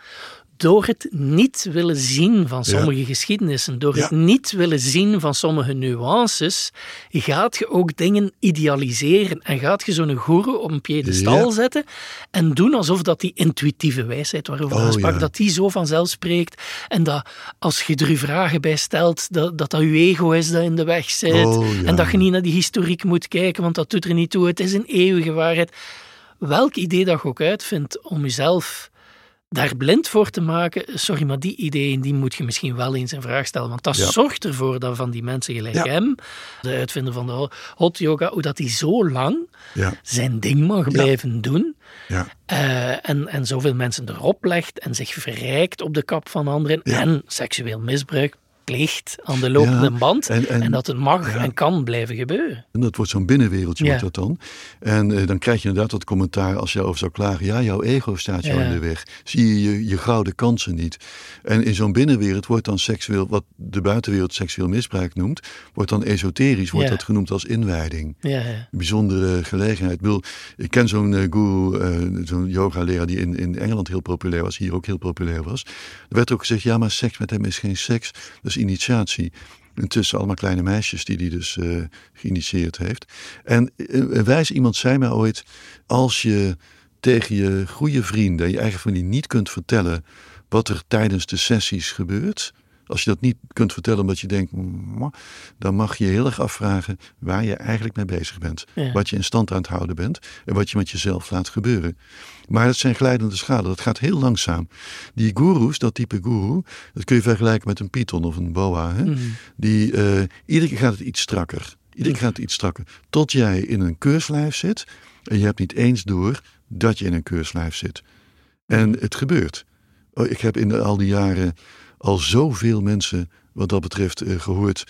door het niet willen zien van sommige geschiedenissen, door het niet willen zien van sommige nuances, gaat je ook dingen idealiseren en gaat je zo'n goeroe op een piedestal Ja. zetten en doen alsof dat die intuïtieve wijsheid waarover we Oh, sprak, dat die zo vanzelf spreekt en dat als je er je vragen bij stelt, dat dat, dat je ego is dat in de weg zit Oh, en dat je niet naar die historiek moet kijken, want dat doet er niet toe, het is een eeuwige waarheid. Welk idee dat je ook uitvindt om jezelf daar blind voor te maken, sorry, maar die ideeën die moet je misschien wel eens in vraag stellen. Want dat Ja. zorgt ervoor dat van die mensen gelijk Ja. hem, de uitvinder van de hot yoga, hoe dat hij zo lang Ja, zijn ding mag blijven doen. ja. eh, en, en zoveel mensen erop legt en zich verrijkt op de kap van anderen. En seksueel misbruik pleegt aan de lopende Ja, band. En, en- en- dat het mag ja. en kan blijven gebeuren. En dat wordt zo'n binnenwereldje, wordt dat dan. En eh, dan krijg je inderdaad dat commentaar als je over zou klagen. Ja, jouw ego staat jou in de weg. Zie je je, je gouden kansen niet. En in zo'n binnenwereld wordt dan seksueel, wat de buitenwereld seksueel misbruik noemt, wordt dan esoterisch, wordt dat genoemd als inwijding. Ja, ja. Een bijzondere gelegenheid. Ik, bedoel, ik ken zo'n eh, guru, eh, zo'n yoga-leraar die in, in Engeland heel populair was, hier ook heel populair was. Er werd ook gezegd, ja, maar seks met hem is geen seks, dat is initiatie. Intussen allemaal kleine meisjes die hij dus eh, geïnitieerd heeft. En eh, een wijs iemand zei mij ooit, als je tegen je goede vrienden, je eigen familie niet kunt vertellen wat er tijdens de sessies gebeurt, Als je dat niet kunt vertellen omdat je denkt, dan mag je heel erg afvragen waar je eigenlijk mee bezig bent. Wat je in stand aan het houden bent en wat je met jezelf laat gebeuren. Maar het zijn glijdende schalen, dat gaat heel langzaam. Die goeroes, dat type guru, dat kun je vergelijken met een python of een boa. Hè? Mhm. Die, uh, iedere keer gaat het iets strakker. Iedere keer gaat het iets strakker. Tot jij in een keurslijf zit en je hebt niet eens door dat je in een keurslijf zit. En het gebeurt. Oh, ik heb in al die jaren al zoveel mensen wat dat betreft uh, gehoord.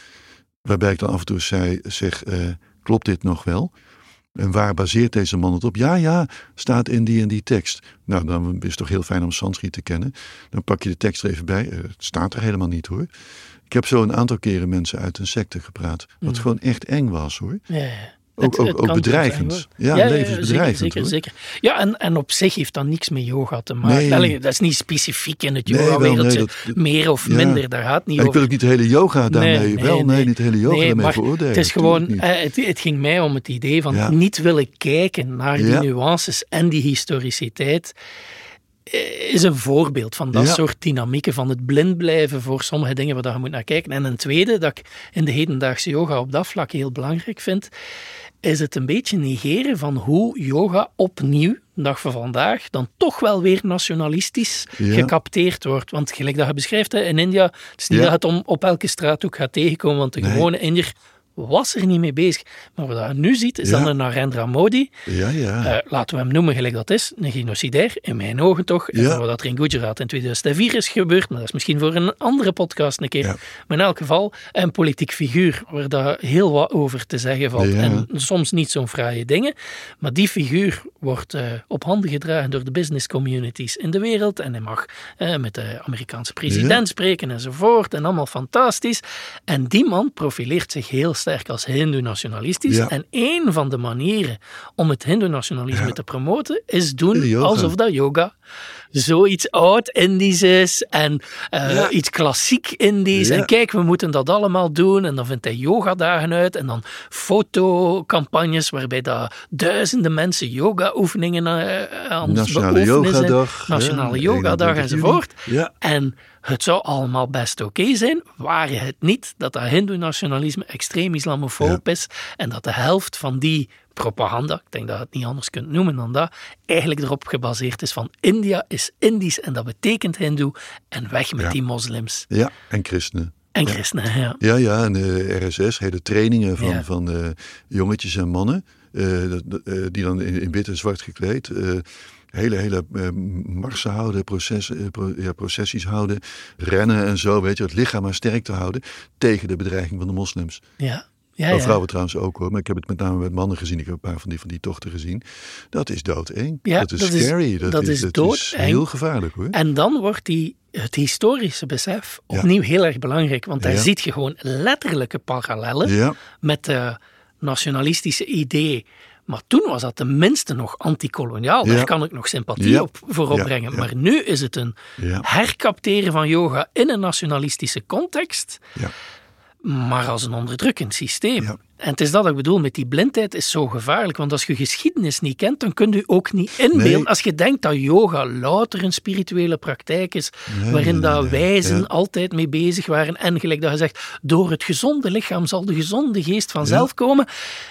Waarbij ik dan af en toe zei, zeg, uh, klopt dit nog wel? En waar baseert deze man het op? Ja, ja, staat in die en die tekst. Nou, dan is het toch heel fijn om Sanskrit te kennen. Dan pak je de tekst er even bij. Uh, het staat er helemaal niet hoor. Ik heb zo een aantal keren mensen uit een secte gepraat. Wat mm. gewoon echt eng was hoor. Ja, ook, ook, ook bedreigend. ja, ja, levensbedreigend. Zeker, zeker, Ja, en, en op zich heeft dat niks met yoga te maken. Nee. dat is niet specifiek in het yoga-wereldje. meer of minder, daar gaat niet over. Ik wil ook niet de hele yoga daarmee, wel, nee, niet de hele yoga daarmee veroordelen. Het is gewoon, eh, het, het, ging mij om het idee van niet willen kijken naar die nuances en die historiciteit eh, is een voorbeeld van dat soort dynamieken, van het blind blijven voor sommige dingen waar je moet naar kijken. En een tweede, dat ik in de hedendaagse yoga op dat vlak heel belangrijk vind, is het een beetje negeren van hoe yoga opnieuw, dag van vandaag, dan toch wel weer nationalistisch gecapteerd wordt. Want gelijk dat je beschrijft, in India, het is niet dat het om op elke straathoek gaat tegenkomen, want de gewone Indiër was er niet mee bezig. Maar wat je nu ziet, is dan een Narendra Modi. Ja, ja. Uh, laten we hem noemen gelijk dat is. Een genocidair, in mijn ogen toch. En wat er in Gujarat in 2004 is gebeurd, maar dat is misschien voor een andere podcast een keer. Maar in elk geval, een politiek figuur waar daar heel wat over te zeggen valt. En soms niet zo'n fraaie dingen. Maar die figuur wordt uh, op handen gedragen door de business communities in de wereld. En hij mag uh, met de Amerikaanse president spreken enzovoort. En allemaal fantastisch. En die man profileert zich heel sterk als hindoe-nationalistisch. En een van de manieren om het hindoe-nationalisme te promoten is doen alsof dat yoga zoiets oud-Indisch is en uh, iets klassiek Indisch. En kijk, we moeten dat allemaal doen. En dan vindt hij yogadagen uit en dan fotocampagnes waarbij daar duizenden mensen yoga-oefeningen uh, aan Nationale Yogadag. Nationale Yogadag enzovoort. En het zou allemaal best oké zijn, waren het niet dat dat hindoe-nationalisme extreem islamofoob is en dat de helft van die propaganda, ik denk dat je het niet anders kunt noemen dan dat, eigenlijk erop gebaseerd is van India is Indisch en dat betekent hindoe en weg met die moslims. Ja, en christenen. En christenen, ja. Ja, ja, en de RSS, hele trainingen van, van uh, jongetjes en mannen, uh, die dan in, in, wit en zwart gekleed hele, hele uh, marsen houden, proces, uh, ja, processies houden, rennen en zo, weet je, het lichaam maar sterk te houden tegen de bedreiging van de moslims. Ja. Ja, ja. vrouwen trouwens ook hoor, maar ik heb het met name met mannen gezien. Ik heb een paar van die, van die tochten gezien. Dat is doodeng. Ja, dat is dat scary. Is, dat, dat, is, dat doodeng. is heel gevaarlijk hoor. En dan wordt die, het historische besef opnieuw heel erg belangrijk. Want daar ziet je gewoon letterlijke parallellen met de nationalistische idee maar toen was dat tenminste nog antikoloniaal. Daar kan ik nog sympathie op, voor opbrengen. Maar nu is het een hercapteren van yoga in een nationalistische context. Maar als een onderdrukkend systeem. En het is dat ik bedoel, met die blindheid is zo gevaarlijk. Want als je geschiedenis niet kent, dan kun je ook niet inbeelden. Als je denkt dat yoga louter een spirituele praktijk is, waarin dat wijzen altijd mee bezig waren. En gelijk dat je zegt, door het gezonde lichaam zal de gezonde geest vanzelf komen.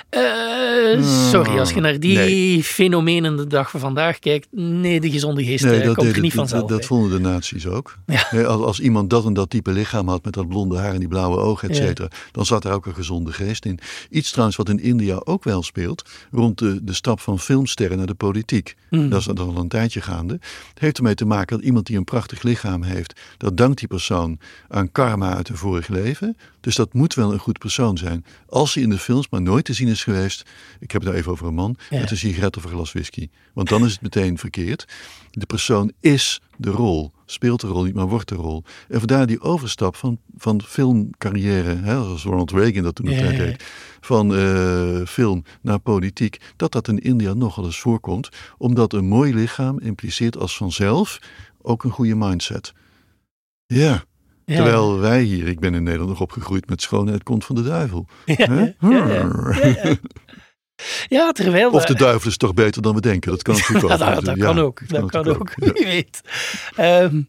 Uh, sorry, als je naar die fenomenen de dag van vandaag kijkt, nee, de gezonde geest eh, komt er niet vanzelf. Dat, dat vonden de nazi's ook. Als, als, iemand dat en dat type lichaam had, met dat blonde haar en die blauwe ogen, et cetera, dan zat er ook een gezonde geest in. Iets trouwens wat in India ook wel speelt, rond de, de stap van filmsterren naar de politiek. Mm. Dat is al een tijdje gaande. Het heeft ermee te maken dat iemand die een prachtig lichaam heeft, dat dankt die persoon aan karma uit een vorig leven. Dus dat moet wel een goed persoon zijn. Als hij in de films maar nooit te zien is geweest, ik heb het nou even over een man, met een sigaret of een glas whisky. Want dan is het meteen verkeerd. De persoon is de rol. Speelt de rol niet, maar wordt de rol. En vandaar die overstap van, van filmcarrière, hè, zoals Ronald Reagan dat toen nog tijd deed, van uh, film naar politiek, dat dat in India nogal eens voorkomt. Omdat een mooi lichaam impliceert als vanzelf ook een goede mindset. Ja. Terwijl wij hier, ik ben in Nederland nog opgegroeid met schoonheid komt van de duivel. Ja, ja, Ja, terwijl... Of de duivel is toch beter dan we denken. Dat kan natuurlijk ook. dat, kan ook. Dat kan natuurlijk ook, wie weet. Ehm,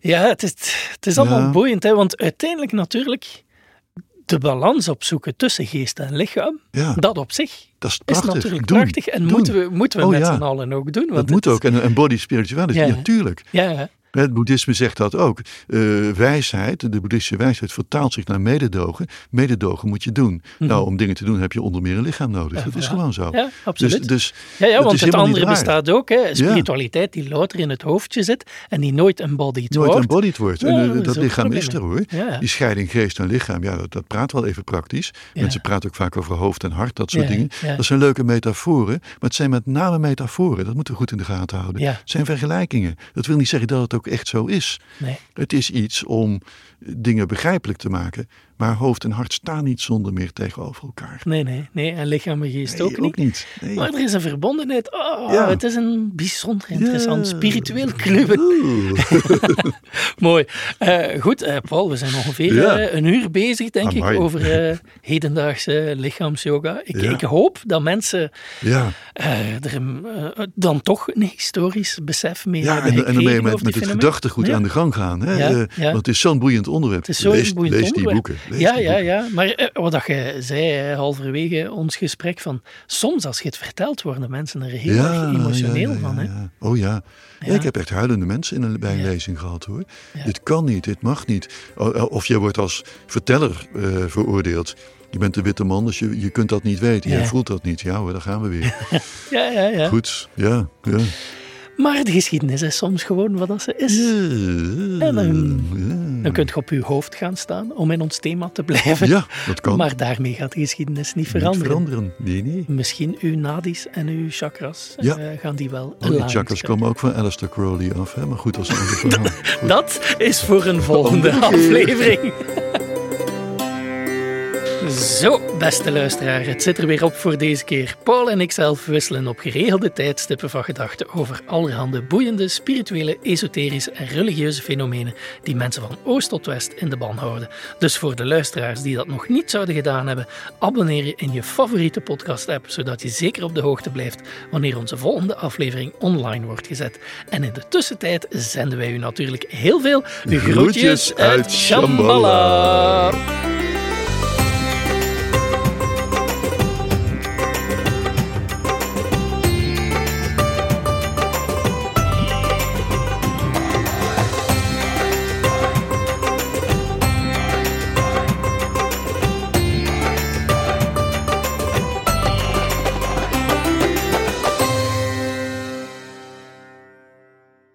ja, het is, het is allemaal boeiend, hè, want uiteindelijk natuurlijk de balans opzoeken tussen geest en lichaam, Ja, dat op zich dat is is prachtig. natuurlijk Doen, prachtig en doen. moeten we, moeten we Oh, met ja. z'n allen ook doen. Want Dat moet ook. En, en body spirituality, Ja. ja, tuurlijk. Is, ja, ja, Het boeddhisme zegt dat ook. Eh, wijsheid, de boeddhistische wijsheid vertaalt zich naar mededogen. Mededogen moet je doen. Nou, om dingen te doen heb je onder meer een lichaam nodig. dat is gewoon zo. Mhm. ja, absoluut. Dus, dus ja, ja, want het andere bestaat ook. Hè. Spiritualiteit die louter in het hoofdje zit en die nooit embodied nooit wordt. embodied wordt. En, eh, dat is lichaam is er hoor. Die scheiding geest en lichaam, ja, dat, dat praat wel even praktisch. Mensen praten ook vaak over hoofd en hart, dat soort dingen. Dat zijn leuke metaforen, maar het zijn met name metaforen. Dat moeten we goed in de gaten houden. Ja. Het zijn vergelijkingen. Dat wil niet zeggen dat het ook echt zo is. Nee. Het is iets om dingen begrijpelijk te maken. Maar hoofd en hart staan niet zonder meer tegenover elkaar. Nee, nee, nee. En lichaam en geest Nee, ook niet. Nee. Maar er is een verbondenheid. Oh, Ja. Het is een bijzonder interessant Ja. spiritueel. Oeh. Mooi. Eh, goed, eh, Paul, we zijn ongeveer Ja. eh, een uur bezig, denk Amai. ik, over hedendaagse lichaamsyoga. Ik, Ja. ik hoop dat mensen Ja, er dan toch een historisch besef mee ja hebben en, en ermee met, met die het gedachtegoed Ja. aan de gang gaan. Hè? Ja, ja. Want het is zo'n boeiend onderwerp. Het is zo'n boeiend lees die onderwerp. boeken. Ja, ja, ja. Maar eh, wat dat je zei halverwege ons gesprek, van soms als je het vertelt, worden mensen er heel Ja, erg emotioneel ja, ja, van. Hè? ja. Oh ja. Ik heb echt huilende mensen in een, bij een lezing gehad hoor. Dit kan niet, dit mag niet. Of je wordt als verteller eh, veroordeeld. Je bent de witte man, dus je, je kunt dat niet weten. Jij voelt dat niet. Ja hoor, daar gaan we weer. Ja, ja, ja. Goed, ja. ja. Maar de geschiedenis is soms gewoon wat dat ze is. En dan, dan kun je op je hoofd gaan staan om in ons thema te blijven. Ja, dat kan. Maar daarmee gaat de geschiedenis niet Niet veranderen. veranderen. Nee, nee. Misschien uw nadis en uw chakras Ja. eh, gaan die wel Oh, die chakras komen ook van Alistair Crowley af. Hè? Maar goed, dat is een ander verhaal. Dat is voor een volgende aflevering. Zo, beste luisteraar, het zit er weer op voor deze keer. Paul en ikzelf wisselen op geregelde tijdstippen van gedachten over allerhande boeiende, spirituele, esoterische en religieuze fenomenen die mensen van oost tot west in de ban houden. Dus voor de luisteraars die dat nog niet zouden gedaan hebben, abonneer je in je favoriete podcast-app, zodat je zeker op de hoogte blijft wanneer onze volgende aflevering online wordt gezet. En in de tussentijd zenden wij u natuurlijk heel veel groetjes, Groetjes uit. Shambhala.